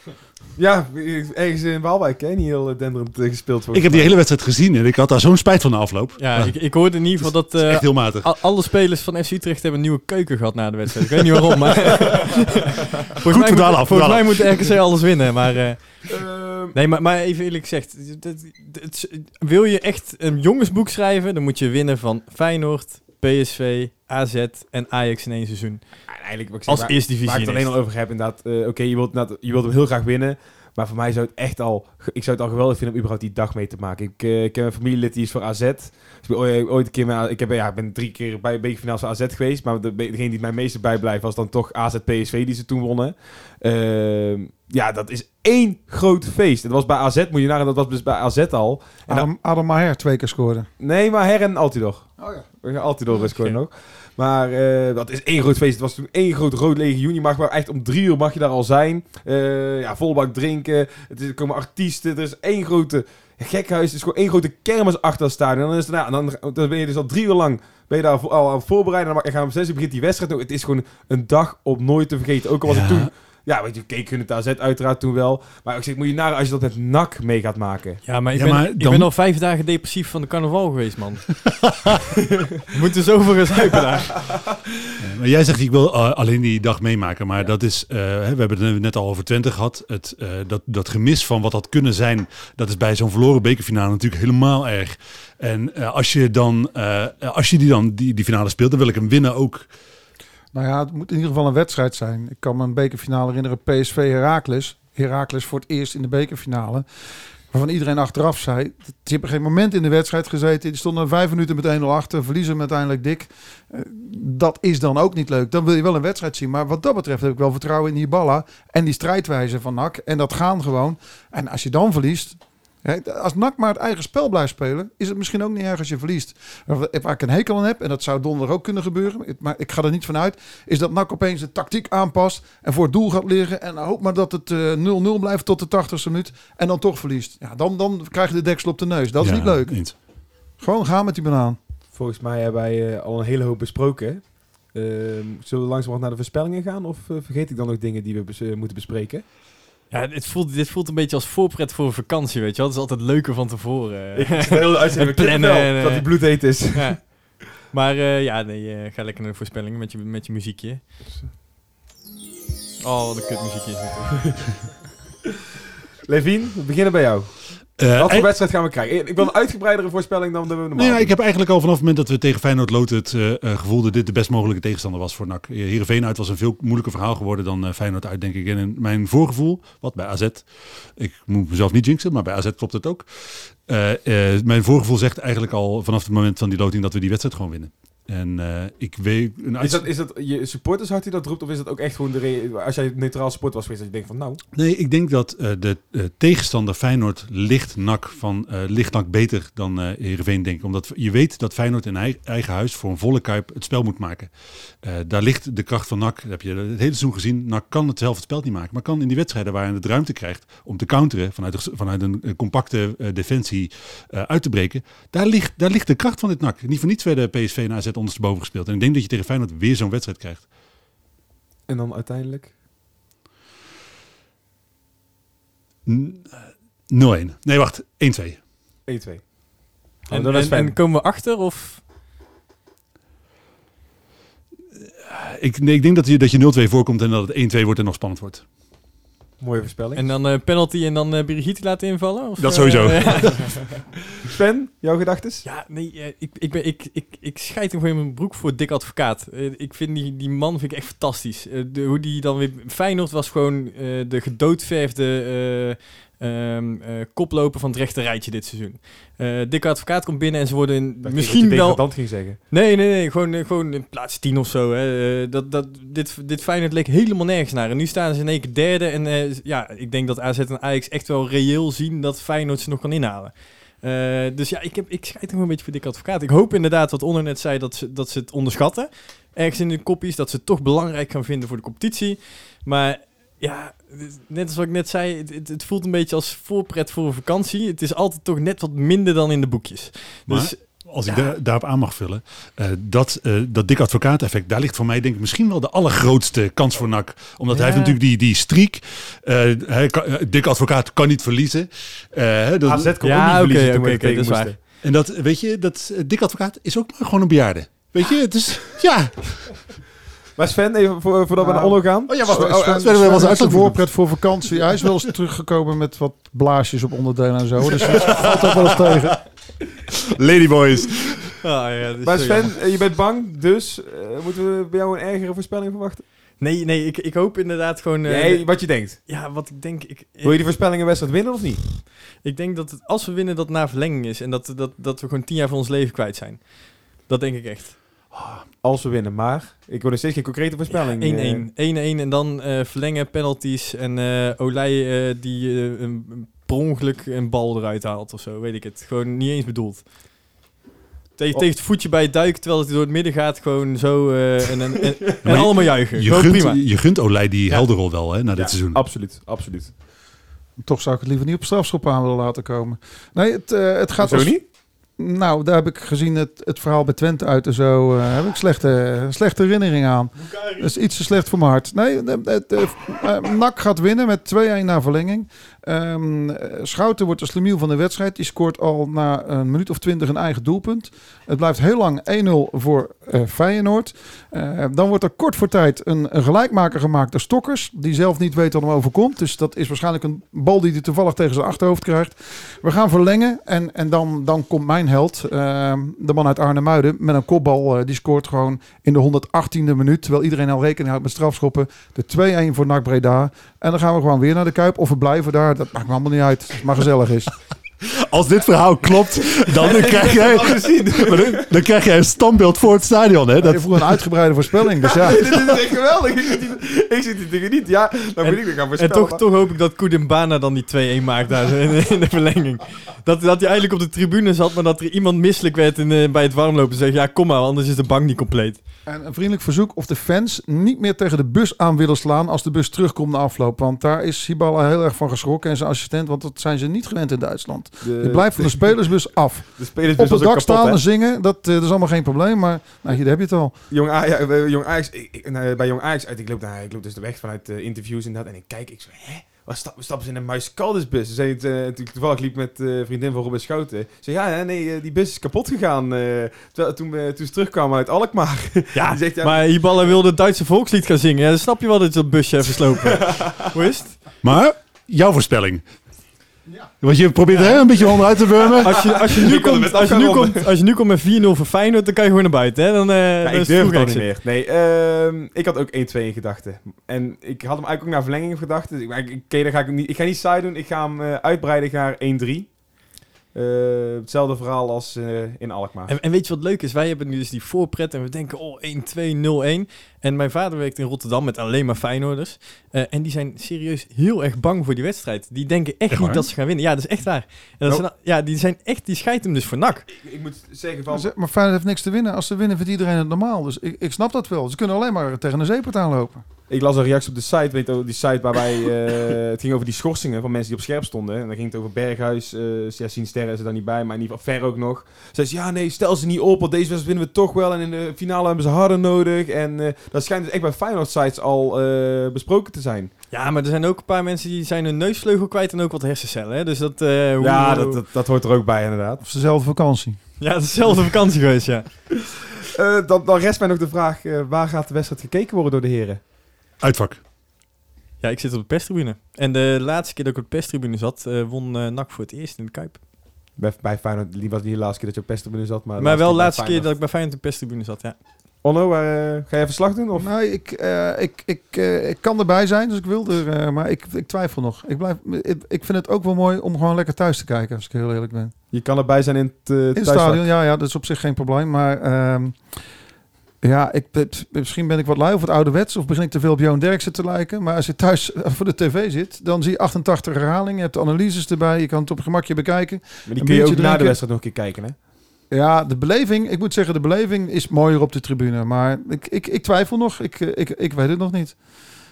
S2: Ja, ergens in Waalwijk, hè? Niet heel denderend gespeeld.
S3: Ik heb die hele wedstrijd gezien en ik had daar zo'n spijt van de afloop.
S5: Ja, ik, ik hoorde in ieder geval dat
S3: Het is
S5: eh,
S3: echt heel matig.
S5: al- alle spelers van FC Utrecht hebben een nieuwe keuken gehad na de wedstrijd. Ik weet niet waarom, maar... volgens mij,
S3: we
S5: moet, volgens mij moet RKC alles winnen, maar... eh,
S2: Ehm,
S5: nee, maar, maar even eerlijk gezegd. dit- dit- dit- wil je echt een jongensboek schrijven, dan moet je winnen van Feyenoord, PSV, AZ en Ajax in één seizoen.
S2: eigenlijk, wat ik zeg,
S5: Als
S2: waar-
S5: eerste
S2: Waar
S5: divisie.
S2: ik het alleen al over heb, inderdaad. eh, Oké, je, wilt inderdaad- je wilt hem heel graag winnen. Maar voor mij zou het echt al... Ik zou het al geweldig vinden om überhaupt die dag mee te maken. Ik, ik heb een familielid die is voor AZ. Dus ik ben ooit, een keer met, ik, heb, ja, ik ben drie keer bij bekerfinales van AZ geweest. Maar de, degene die mij meeste bijblijft was dan toch AZ PSV die ze toen wonnen. Ehm, ja, dat is één groot feest. Dat was bij AZ, moet je nagaan, dat was dus bij AZ al. En
S4: Adam, Adam Maher twee keer scoorde.
S2: Nee, maar Her en Altidor.
S4: Oh ja.
S2: We Altidor
S5: Oké.
S2: scoren nog. Maar eh, dat is één groot feest. Het was toen één groot rood legioen. Je mag maar echt om drie uur mag je daar al zijn. Eh ja, volle bak drinken. Het is, er komen artiesten. Er is één grote gekhuis. Het is gewoon één grote kermis achter het stadion. En dan, is het, nou, dan, dan ben je dus al drie uur lang ben je daar al aan het voorbereiden. En dan gaan om zes uur begint die wedstrijd. Het is gewoon een dag om nooit te vergeten. Ook al was
S3: Ja.
S2: ik toen... Ja, weet je, keek hun het AZ uiteraard toen wel. Maar ik zeg, moet je naar als je dat met NAC mee gaat maken.
S5: Ja, maar ik,
S3: Ja,
S5: ben,
S3: maar
S5: ik ben al vijf dagen depressief van de carnaval geweest, man. We moeten zoveel gaan zuipen daar.
S3: Ja, Maar jij zegt, ik wil eh, alleen die dag meemaken. Maar dat is, eh, hè, we hebben het net al over Twente gehad. Het, eh, dat, dat gemis van wat had kunnen zijn, dat is bij zo'n verloren bekerfinale natuurlijk helemaal erg. En eh, als, je dan, eh, als je die dan die, die finale speelt, dan wil ik hem winnen ook.
S4: Nou ja, het moet in ieder geval een wedstrijd zijn. Ik kan me een bekerfinale herinneren. PSV Heracles. Heracles voor het eerst in de bekerfinale. Waarvan iedereen achteraf zei... Die hebben geen moment in de wedstrijd gezeten. Die stonden vijf minuten met 1-0 achter. Verliezen uiteindelijk dik. Eh, dat is dan ook niet leuk. Dan wil je wel een wedstrijd zien. Maar wat dat betreft heb ik wel vertrouwen in Hiballa. En die strijdwijze van NAC. En dat gaan gewoon. En als je dan verliest... Als NAC maar het eigen spel blijft spelen... is het misschien ook niet erg als je verliest. Waar ik een hekel aan heb... en dat zou donderdag ook kunnen gebeuren... maar ik ga er niet vanuit is dat NAC opeens de tactiek aanpast en voor het doel gaat liggen. En hoop maar dat het eh, 0-0 blijft tot de 80ste minuut en dan toch verliest. Ja, dan, dan krijg je de deksel op de neus. Dat is
S3: Ja,
S4: niet leuk. Gewoon gaan met die banaan.
S2: Volgens mij hebben wij eh, al een hele hoop besproken. Ehm, zullen we langzamerhand naar de voorspellingen gaan? Of eh, vergeet ik dan nog dingen die we bes- eh, moeten bespreken?
S5: Ja, dit voelt, dit voelt een beetje als voorpret voor een vakantie, weet je wel. Het is altijd leuker van tevoren.
S2: Ik uitzending
S5: En plannen en,
S2: dat
S5: eh,
S2: die bloedheet is.
S5: ja. Maar eh, ja, nee, eh, ga lekker naar de voorspellingen met je, met je muziekje. Oh, wat een kutmuziekje is natuurlijk.
S2: We beginnen bij jou.
S3: Eh,
S2: Wat voor
S3: ei-
S2: wedstrijd gaan we krijgen? Ik wil een uitgebreidere voorspelling dan de normaal.
S3: Nou ja, ik heb eigenlijk al vanaf het moment dat we tegen Feyenoord Loten het eh, eh, gevoel dat dit de best mogelijke tegenstander was voor NAC. Heerenveen uit was een veel moeilijker verhaal geworden dan Feyenoord uit, denk ik. En in mijn voorgevoel, wat bij AZ, ik moet mezelf niet jinxen, maar bij AZ klopt het ook. Eh, eh, mijn voorgevoel zegt eigenlijk al vanaf het moment van die loting dat we die wedstrijd gewoon winnen. En eh, ik weet... Een
S2: Is dat, is dat je supportershart die dat roept? Of is dat ook echt gewoon de Als jij neutraal support was geweest, dat je denkt van nou...
S3: Nee, ik denk dat eh, de eh, tegenstander Feyenoord ligt nak van nak beter dan eh Heerenveen denk ik. Omdat je weet dat Feyenoord in ei- eigen huis voor een volle kuip het spel moet maken. Daar ligt de kracht van NAC. Dat heb je het hele seizoen gezien. NAC kan het zelf het spel niet maken, maar kan in die wedstrijden waar hij het ruimte krijgt om te counteren vanuit, de- vanuit een compacte defensie uit te breken. Daar ligt, daar ligt de kracht van dit NAC. Niet voor niets werden PSV en AZ ondersteboven gespeeld. En ik denk dat je tegen Feyenoord weer zo'n wedstrijd krijgt.
S2: En dan uiteindelijk...
S3: N- eh, 0-1. Nee, wacht. 1-2.
S2: 1-2.
S5: En,
S2: En, dan is
S5: en,
S2: Sven.
S5: en komen we achter of...
S3: Ik, nee, ik denk dat je, dat je 0-2 voorkomt en dat het 1-2 wordt en nog spannend wordt.
S2: Mooie voorspelling.
S5: En dan eh, penalty en dan uh, Brigitte laten invallen? Of,
S3: Dat
S5: eh,
S3: sowieso.
S5: ja.
S2: Sven, jouw gedachtes?
S5: Ja, nee, eh, ik, ik, ben, ik, ik, ik scheid hem gewoon in mijn broek voor Dick Advocaat. Eh, ik vind die, die man vind ik echt fantastisch. Eh, de, hoe die dan weer... Feyenoord was gewoon eh, de gedoodverfde eh, ehm, eh, koploper van het rechte rijtje dit seizoen. Eh Dick Advocaat komt binnen en ze worden in- misschien wel...
S2: Dat ging zeggen.
S5: Nee, nee, nee. Gewoon, eh, gewoon in plaats 10 of zo. Hè. Dat, dat, dit, dit Feyenoord leek helemaal nergens naar. En nu staan ze in één keer derde. En ja, ik denk dat AZ en Ajax echt wel reëel zien dat Feyenoord ze nog kan inhalen. Dus ja, ik, heb, ik scheid nog een beetje voor Dick Advocaat. Ik hoop inderdaad, wat Onno net zei, dat ze, dat ze het onderschatten. Ergens in de koppies, dat ze het toch belangrijk gaan vinden voor de competitie. Maar ja, net als wat ik net zei, het, het, voelt een beetje als voorpret voor een vakantie. Het is altijd toch net wat minder dan in de boekjes.
S3: Maar-
S5: Dus
S3: Als ik daar, daarop aan mag vullen. eh, dat, eh, dat dik advocaat effect, daar ligt voor mij denk ik misschien wel de allergrootste kans voor NAC. Omdat hij heeft natuurlijk die, die streak. eh hij kan, dik advocaat kan niet verliezen. Eh, hè, dat-
S2: AZ kon
S5: Ja,
S2: ook niet
S5: oké,
S2: verliezen er
S5: dat is waar.
S3: En dat, weet je, dat dik advocaat is ook maar gewoon een bejaarde. Weet je, het is, ja.
S2: Maar Sven, even voor, voordat we
S4: Nou.
S2: naar Onno gaan.
S3: Oh ja,
S4: Sven,
S3: wacht.
S4: Sven,
S3: Oh,
S4: Sven,
S3: Sven, was
S4: een
S3: moeten
S4: voorpret voor vakantie. Hij is wel eens teruggekomen met wat blaasjes op onderdelen en zo. Dus dat valt ook wel eens tegen.
S3: Ladyboys.
S5: Ah, ja, dus
S2: Maar Sven,
S5: jammer.
S2: eh, je bent bang, dus eh, moeten we bij jou een ergere voorspelling verwachten?
S5: Nee, nee, ik, ik hoop inderdaad gewoon... eh,
S2: nee, wat je denkt.
S5: Ja, wat ik denk... Ik,
S2: Wil je die voorspellingen wedstrijd winnen of niet?
S5: ik denk dat het, als we winnen, dat het na verlenging is. En dat, dat, dat we gewoon tien jaar van ons leven kwijt zijn. Dat denk ik echt.
S2: Als we winnen, maar ik wil nog steeds geen concrete voorspelling. eh.
S5: 1-1. 1-1 en dan eh, verlengen, penalties. En eh Olij eh, die eh, een, per ongeluk een bal eruit haalt of zo. Weet ik het. Gewoon niet eens bedoeld. Tegen,
S2: Oh.
S5: tegen het voetje bij het duiken, terwijl het door het midden gaat. Gewoon zo eh, en, en, en, en
S3: Maar je-
S5: allemaal juichen.
S3: Je gunt,
S5: prima.
S3: je gunt Olij die
S2: Ja.
S3: helderrol wel hè, na dit
S2: Ja,
S3: seizoen.
S2: Absoluut, absoluut.
S4: Toch zou ik het liever niet op strafschop aan willen laten komen. Nee, het, eh, het gaat
S2: Zo
S4: als-
S2: niet?
S4: Nou, daar heb ik gezien het, het verhaal bij Twente uit en zo. eh, heb ik slechte, slechte herinneringen aan. Dat is iets te slecht voor mijn hart. Nee, eh, eh, NAC gaat winnen met 2-1 na verlenging. Ehm, eh, Schouten wordt de slemiel van de wedstrijd. Die scoort al na een minuut of twintig een eigen doelpunt. Het blijft heel lang 1-0 voor eh, Feyenoord. Eh, dan wordt er kort voor tijd een, een gelijkmaker gemaakt door Stokkers. Die zelf niet weet wat hem overkomt. Dus dat is waarschijnlijk een bal die hij toevallig tegen zijn achterhoofd krijgt. We gaan verlengen en, en dan, dan komt mijn held, ehm, de man uit Arnhem-Muiden, met een kopbal. eh, die scoort gewoon in de 118e minuut, terwijl iedereen al rekening houdt met strafschoppen. De 2-1 voor NAC Breda. En dan gaan we gewoon weer naar de Kuip of we blijven daar. Dat maakt me allemaal niet uit, als het maar gezellig is.
S3: Als dit verhaal klopt, dan krijg jij, maar dan, dan krijg jij een standbeeld voor het stadion. Hè?
S4: Dat is voor een uitgebreide voorspelling, dus ja.
S2: Dit is echt geweldig. Ik zit hier- Ik zit tegen niet. Ja, dan moet ik er gaan
S5: En
S2: voorspellen.
S5: toch, toch hoop ik dat Koedimbana dan die 2-1 maakt daar in, in de verlenging. Dat, dat hij eigenlijk op de tribune zat, maar dat er iemand misselijk werd in, bij het warmlopen. En zegt, ja kom maar, anders is de bank niet compleet.
S4: En een vriendelijk verzoek of de fans niet meer tegen de bus aan willen slaan als de bus terugkomt na afloop. Want daar is Hibala heel erg van geschrokken en zijn assistent, want dat zijn ze niet gewend in Duitsland.
S2: de,
S4: Je blijft van de spelersbus af.
S2: de spelers
S4: Op het dak staan en zingen, dat, eh, dat is allemaal geen probleem. Maar nou, hier heb je het al.
S2: Jong Ajax, eh, Jong Ajax ik, nou, bij Jong Ajax uit, ik loop, daar, ik loop dus de weg vanuit de interviews inderdaad en ik kijk, ik zo, hè? We sta- we stappen ze in een muiskaldisbus. Ze zei het, eh, ik toevallig liep met eh, vriendin van Robin Schouten. Ze zei, ja, nee, eh, die bus is kapot gegaan. eh, terwijl, toen, we, toen ze terugkwamen uit Alkmaar.
S5: Ja,
S2: Die zegt, ja,
S5: maar Hiballa wilde het Duitse volkslied gaan zingen. Ja, dan snap je wel dat je dat busje heeft verslopen. Hoe is het?
S3: Maar, jouw voorspelling. Want je probeert er een beetje onderuit te wurmen.
S5: Als je, als je, nu, komt,
S2: met
S5: als, je nu komt, als je nu komt met 4-0 voor Feyenoord, dan kan je gewoon naar buiten. Hè? Dan, eh
S2: Ja,
S5: dan
S2: ik
S5: is
S2: durf het niet meer. Nee, ehm, ik had ook 1-2 in gedachten. En ik had hem eigenlijk ook naar verlenging in gedachten. Dus ik, dan ga ik, hem niet, ik ga niet saai doen. Ik ga hem eh, uitbreiden naar 1-3. Eh, hetzelfde verhaal als eh, in Alkmaar.
S5: En, en weet je wat leuk is? Wij hebben nu dus die voorpret en we denken, oh, 1-2, 0-1. En mijn vader werkt in Rotterdam met alleen maar Feyenoorders. Eh, en die zijn serieus heel erg bang voor die wedstrijd. Die denken echt,
S3: Echt
S5: niet
S3: waar?
S5: dat ze gaan winnen. Ja, dat is echt waar. En dat zijn- ja, die zijn echt, die scheidt hem dus voor nak.
S2: ik, ik moet zeggen van...
S4: Maar Feyenoord heeft niks te winnen. Als ze winnen, vindt iedereen het normaal. Dus ik, ik snap dat wel. Ze kunnen alleen maar tegen een zeepert aanlopen.
S2: Ik las een reactie op de site, weet je, die site waarbij eh, het ging over die schorsingen van mensen die op scherp stonden. En dan ging het over Berghuis, eh ja, Sien Sterren is er dan niet bij, maar in ieder geval Ver ook nog. Zei ze, ja nee, stel ze niet op, want deze wedstrijd winnen we toch wel. En in de finale hebben ze harder nodig. En eh, dat schijnt dus echt bij Feyenoord sites al eh, besproken te zijn.
S5: Ja, maar er zijn ook een paar mensen die zijn hun neusvleugel kwijt en ook wat hersencellen. Hè? Dus dat... eh, hoe-
S2: Ja, dat, dat, dat hoort er ook bij inderdaad.
S4: Of ze zelf vakantie.
S5: Ja, het is dezelfde vakantie geweest, ja.
S2: Eh, dan, dan rest mij nog de vraag, eh, waar gaat de wedstrijd gekeken worden door de heren?
S3: Uitvak.
S5: Ja, ik zit op de perstribune. En de laatste keer dat ik op de perstribune zat, eh, won eh NAC voor het eerst in de Kuip.
S2: Bij, bij Feyenoord, die was niet de laatste keer dat je op Pesterbunnen zat, maar...
S5: maar wel de laatste keer dat ik bij Feyenoord op de perstribune zat, ja.
S2: Onno, waar, eh, ga je verslag doen? Of?
S4: Nee, ik, eh, ik, ik, eh, ik kan erbij zijn, dus ik wil er. eh, maar ik, ik twijfel nog. Ik, blijf, ik, ik vind het ook wel mooi om gewoon lekker thuis te kijken, als ik heel eerlijk ben.
S2: Je kan erbij zijn in het,
S4: In het stadion, ja, ja, dat is op zich geen probleem. Maar ehm, ja, ik, misschien ben ik wat lui of wat ouderwets. Of begin ik te veel op Johan Derksen te lijken. Maar als je thuis voor de tv zit, dan zie je 88 herhalingen. Je hebt de analyses erbij. Je kan het op gemakje bekijken.
S2: Maar die kun je ook na de wedstrijd nog een keer kijken, hè?
S4: Ja, de beleving, ik moet zeggen, de beleving is mooier op de tribune. Maar ik, ik, ik twijfel nog. Ik, eh, ik, ik weet het nog niet.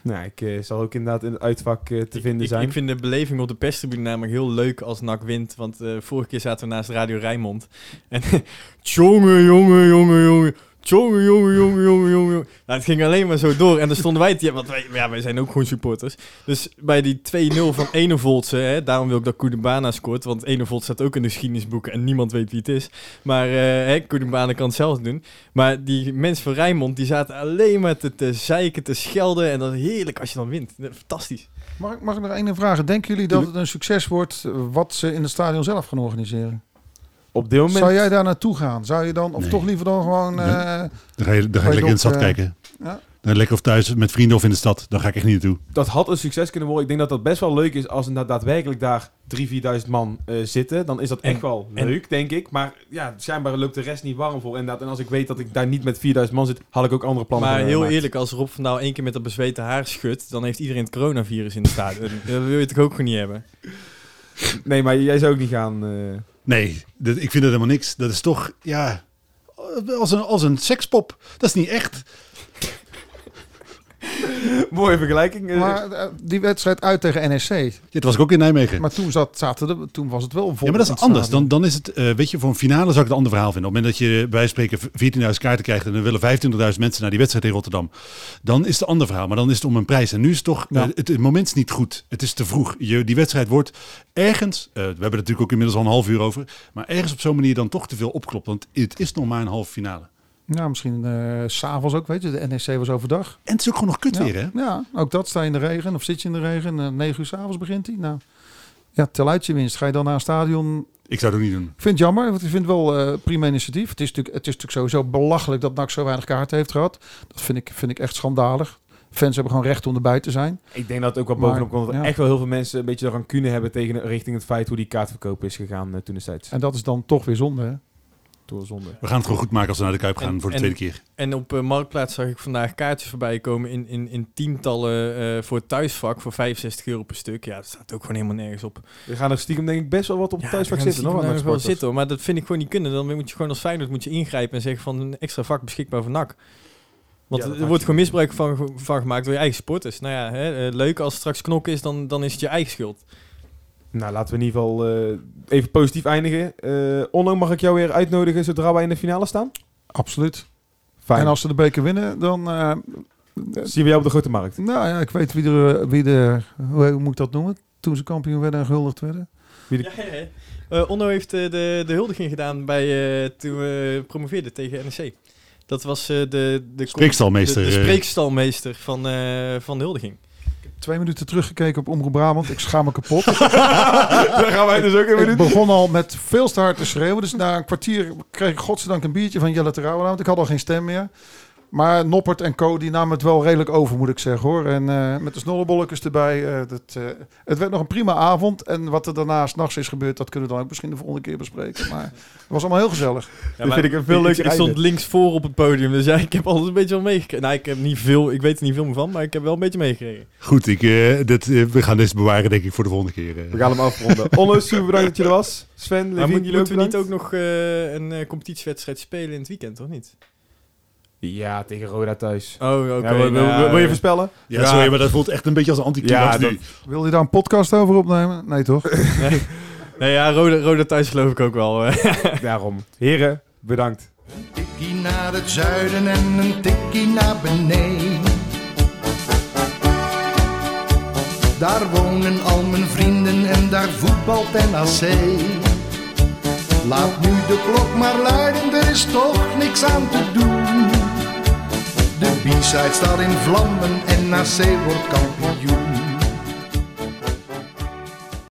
S2: Nou, ik eh, zal ook inderdaad in het uitvak eh, te
S5: Ik-
S2: vinden zijn.
S5: Ik vind de beleving op de perstribune namelijk heel leuk als NAC wint. Want eh, vorige keer zaten we naast Radio Rijnmond. En jongen, jongen, jongen, jongen. Jongen, jongen, jongen, jongen, jongen. Nou, het ging alleen maar zo door. En dan stonden wij... te- Want wij, ja, wij zijn ook gewoon supporters. Dus bij die 2-0 van Enevoltse... Hè, daarom wil ik dat Koedebana scoort. Want Enevolt staat ook in de geschiedenisboeken. En niemand weet wie het is. Maar uh, kan het zelf doen. Maar die mensen van Rijnmond... die zaten alleen maar te, te zeiken, te schelden. En dat is heerlijk als je dan wint. Fantastisch.
S4: Mag, ik- mag ik nog één vragen? Denken jullie dat het een succes wordt eh, wat ze in het stadion zelf gaan organiseren?
S2: Op dit moment...
S4: Zou jij daar naartoe gaan? Zou je dan, of
S3: Nee.
S4: toch liever dan gewoon... Eh,
S3: Dan ga je, dan ga je lekker in de stad
S4: eh,
S3: kijken.
S4: ja?
S3: Dan lekker of thuis met vrienden of in de stad. Dan ga ik echt niet naartoe.
S2: dat had een succes kunnen worden. Ik denk dat dat best wel leuk is als er da- daadwerkelijk daar 3.000, 4.000 man eh, zitten. Dan is dat echt
S5: En-
S2: wel
S5: en-
S2: leuk, denk ik. Maar ja, schijnbaar loopt de rest niet warm voor. Inderdaad. En als ik weet dat ik daar niet met 4.000 man zit, had ik ook andere plannen
S5: Maar heel
S2: gemaakt.
S5: eerlijk, als Rob van Douw één keer met dat bezweten haar schudt, dan heeft iedereen het coronavirus in de stadion. dat wil je toch ook gewoon niet hebben?
S2: Nee, maar jij zou ook niet gaan... eh,
S3: Nee, ik vind dat helemaal niks. Dat is toch, ja, als een, als een sekspop. Dat is niet echt.
S2: Mooie vergelijking. eh.
S4: maar eh, die wedstrijd uit tegen NSC.
S3: Dit was ik ook in Nijmegen.
S4: Maar toen, zat, zaten de, toen was het wel vol.
S3: Ja, maar dat is anders. Dan, dan is het, eh, weet je, voor een finale zou ik het een ander verhaal vinden. Op het moment dat je bij spreken 14.000 kaarten krijgt en dan willen 25.000 mensen naar die wedstrijd in Rotterdam. Dan is het een ander verhaal. Maar dan is het om een prijs. En nu is het toch,
S4: Ja.
S3: het, het moment is niet goed. Het is te vroeg. Je, die wedstrijd wordt ergens, eh, we hebben het natuurlijk ook inmiddels al een half uur over, maar ergens op zo'n manier dan toch te veel opklopt. Want het is nog maar een halve finale.
S4: Ja, misschien eh, s s'avonds ook, weet je. De NSC was overdag.
S3: En het is ook gewoon nog kut
S4: ja.
S3: weer, hè?
S4: Ja, ook dat. Sta je in de regen of zit je in de regen. Uh, 9 uur s'avonds begint hij. Nou, ja, tel uit je winst. Ga je dan naar een stadion...
S3: Ik zou het ook niet doen.
S4: Ik vind het jammer, want ik vind het wel eh prima initiatief. Het is, natuurlijk, het is natuurlijk sowieso belachelijk dat NAC zo weinig kaarten heeft gehad. Dat vind ik, vind ik echt schandalig. Fans hebben gewoon recht om erbij te zijn.
S2: Ik denk dat het ook wel
S4: Maar,
S2: bovenop komt. Dat er
S4: ja.
S2: echt wel heel veel mensen een beetje rancune hebben tegen, richting het feit hoe die kaartverkoop is gegaan eh, toen destijds.
S4: En dat is dan toch weer zonde, hè?
S2: Door zonde.
S3: We gaan het gewoon goed maken als we naar de Kuip gaan
S5: En-
S3: voor de
S5: en-
S3: tweede keer.
S5: En op eh, Marktplaats zag ik vandaag kaartjes voorbij komen in, in, in tientallen eh, voor het thuisvak voor 65 euro per stuk. Ja, dat staat ook gewoon helemaal nergens op.
S2: Er gaan er stiekem denk ik best wel wat op
S5: Ja,
S2: thuisvak zitten. Nog,
S5: nog wel zitten hoor. Maar dat vind ik gewoon niet kunnen. Dan moet je gewoon als Feyenoord moet je ingrijpen en zeggen van een extra vak beschikbaar voor NAC. Want
S2: Ja,
S5: er wordt gewoon misbruik van, van gemaakt door je eigen sporters. Nou ja, hè, eh, leuk als het straks knok is, dan, dan is het je eigen schuld.
S2: Nou, laten we in ieder geval eh, even positief eindigen. Eh Onno, mag ik jou weer uitnodigen zodra wij in de finale staan?
S4: Absoluut.
S2: Fijn.
S4: En als ze de beker winnen, dan, eh,
S2: Zien we jou op de grote markt?
S4: Nou ja, ik weet wie er, wie de, hoe moet ik dat noemen? Toen ze kampioen werden en gehuldigd werden.
S5: Ja, ja, ja. Eh, Onno heeft eh, de, de huldiging gedaan bij, eh, toen we promoveerden tegen NEC. Dat was eh, de, de,
S3: Spreekstalmeester,
S5: De, de spreekstalmeester van, eh, van de huldiging.
S4: Twee minuten teruggekeken op Omroep Brabant. Ik schaam me kapot.
S2: Daar gaan wij dus ook even
S4: ik begon al met veel te hard te schreeuwen. Dus na een kwartier kreeg ik godzijdank een biertje van Jelle Terouwen. Want ik had al geen stem meer. Maar Noppert en Co. die namen het wel redelijk over, moet ik zeggen hoor. En eh, met de snollebolletjes erbij. eh, dat, eh, het werd nog een prima avond. En wat er daarna s'nachts is gebeurd, dat kunnen we dan ook misschien de volgende keer bespreken. Maar het was allemaal heel gezellig.
S2: Dat vind ik een veel leuker
S5: ik stond links voor op het podium, dus ja, ik heb alles een beetje wel meegekregen. Nou, ik heb niet veel, ik weet er niet veel meer van, maar ik heb wel een beetje meegekregen.
S3: Goed, ik, eh, dit, we gaan deze bewaren denk ik voor de volgende keer.
S2: We gaan hem afronden. Onno, super bedankt dat je er was. Sven,
S5: Maar
S2: Levin,
S5: moet,
S2: jullie
S5: moeten we niet ook nog eh, een eh, competitiewedstrijd spelen in het weekend, of niet?
S2: Ja, tegen Roda thuis.
S5: Oh, oké.
S2: Ja, wil, wil-
S5: nou,
S2: wil je voorspellen?
S3: Ja, sorry, maar dat voelt echt een beetje als een anticlimax
S2: Ja,
S3: nu.
S4: Wil je daar een podcast over opnemen? Nee toch?
S5: Nee, ja, Roda, Roda thuis geloof ik ook wel.
S2: Daarom. Heren, bedankt.
S1: tikkie naar het zuiden en een tikkie naar beneden. Daar wonen al mijn vrienden en daar voetbalt NAC. Laat nu de klok maar luiden, er is toch niks aan te doen. De B-side staat in vlammen en NAC wordt kampioen.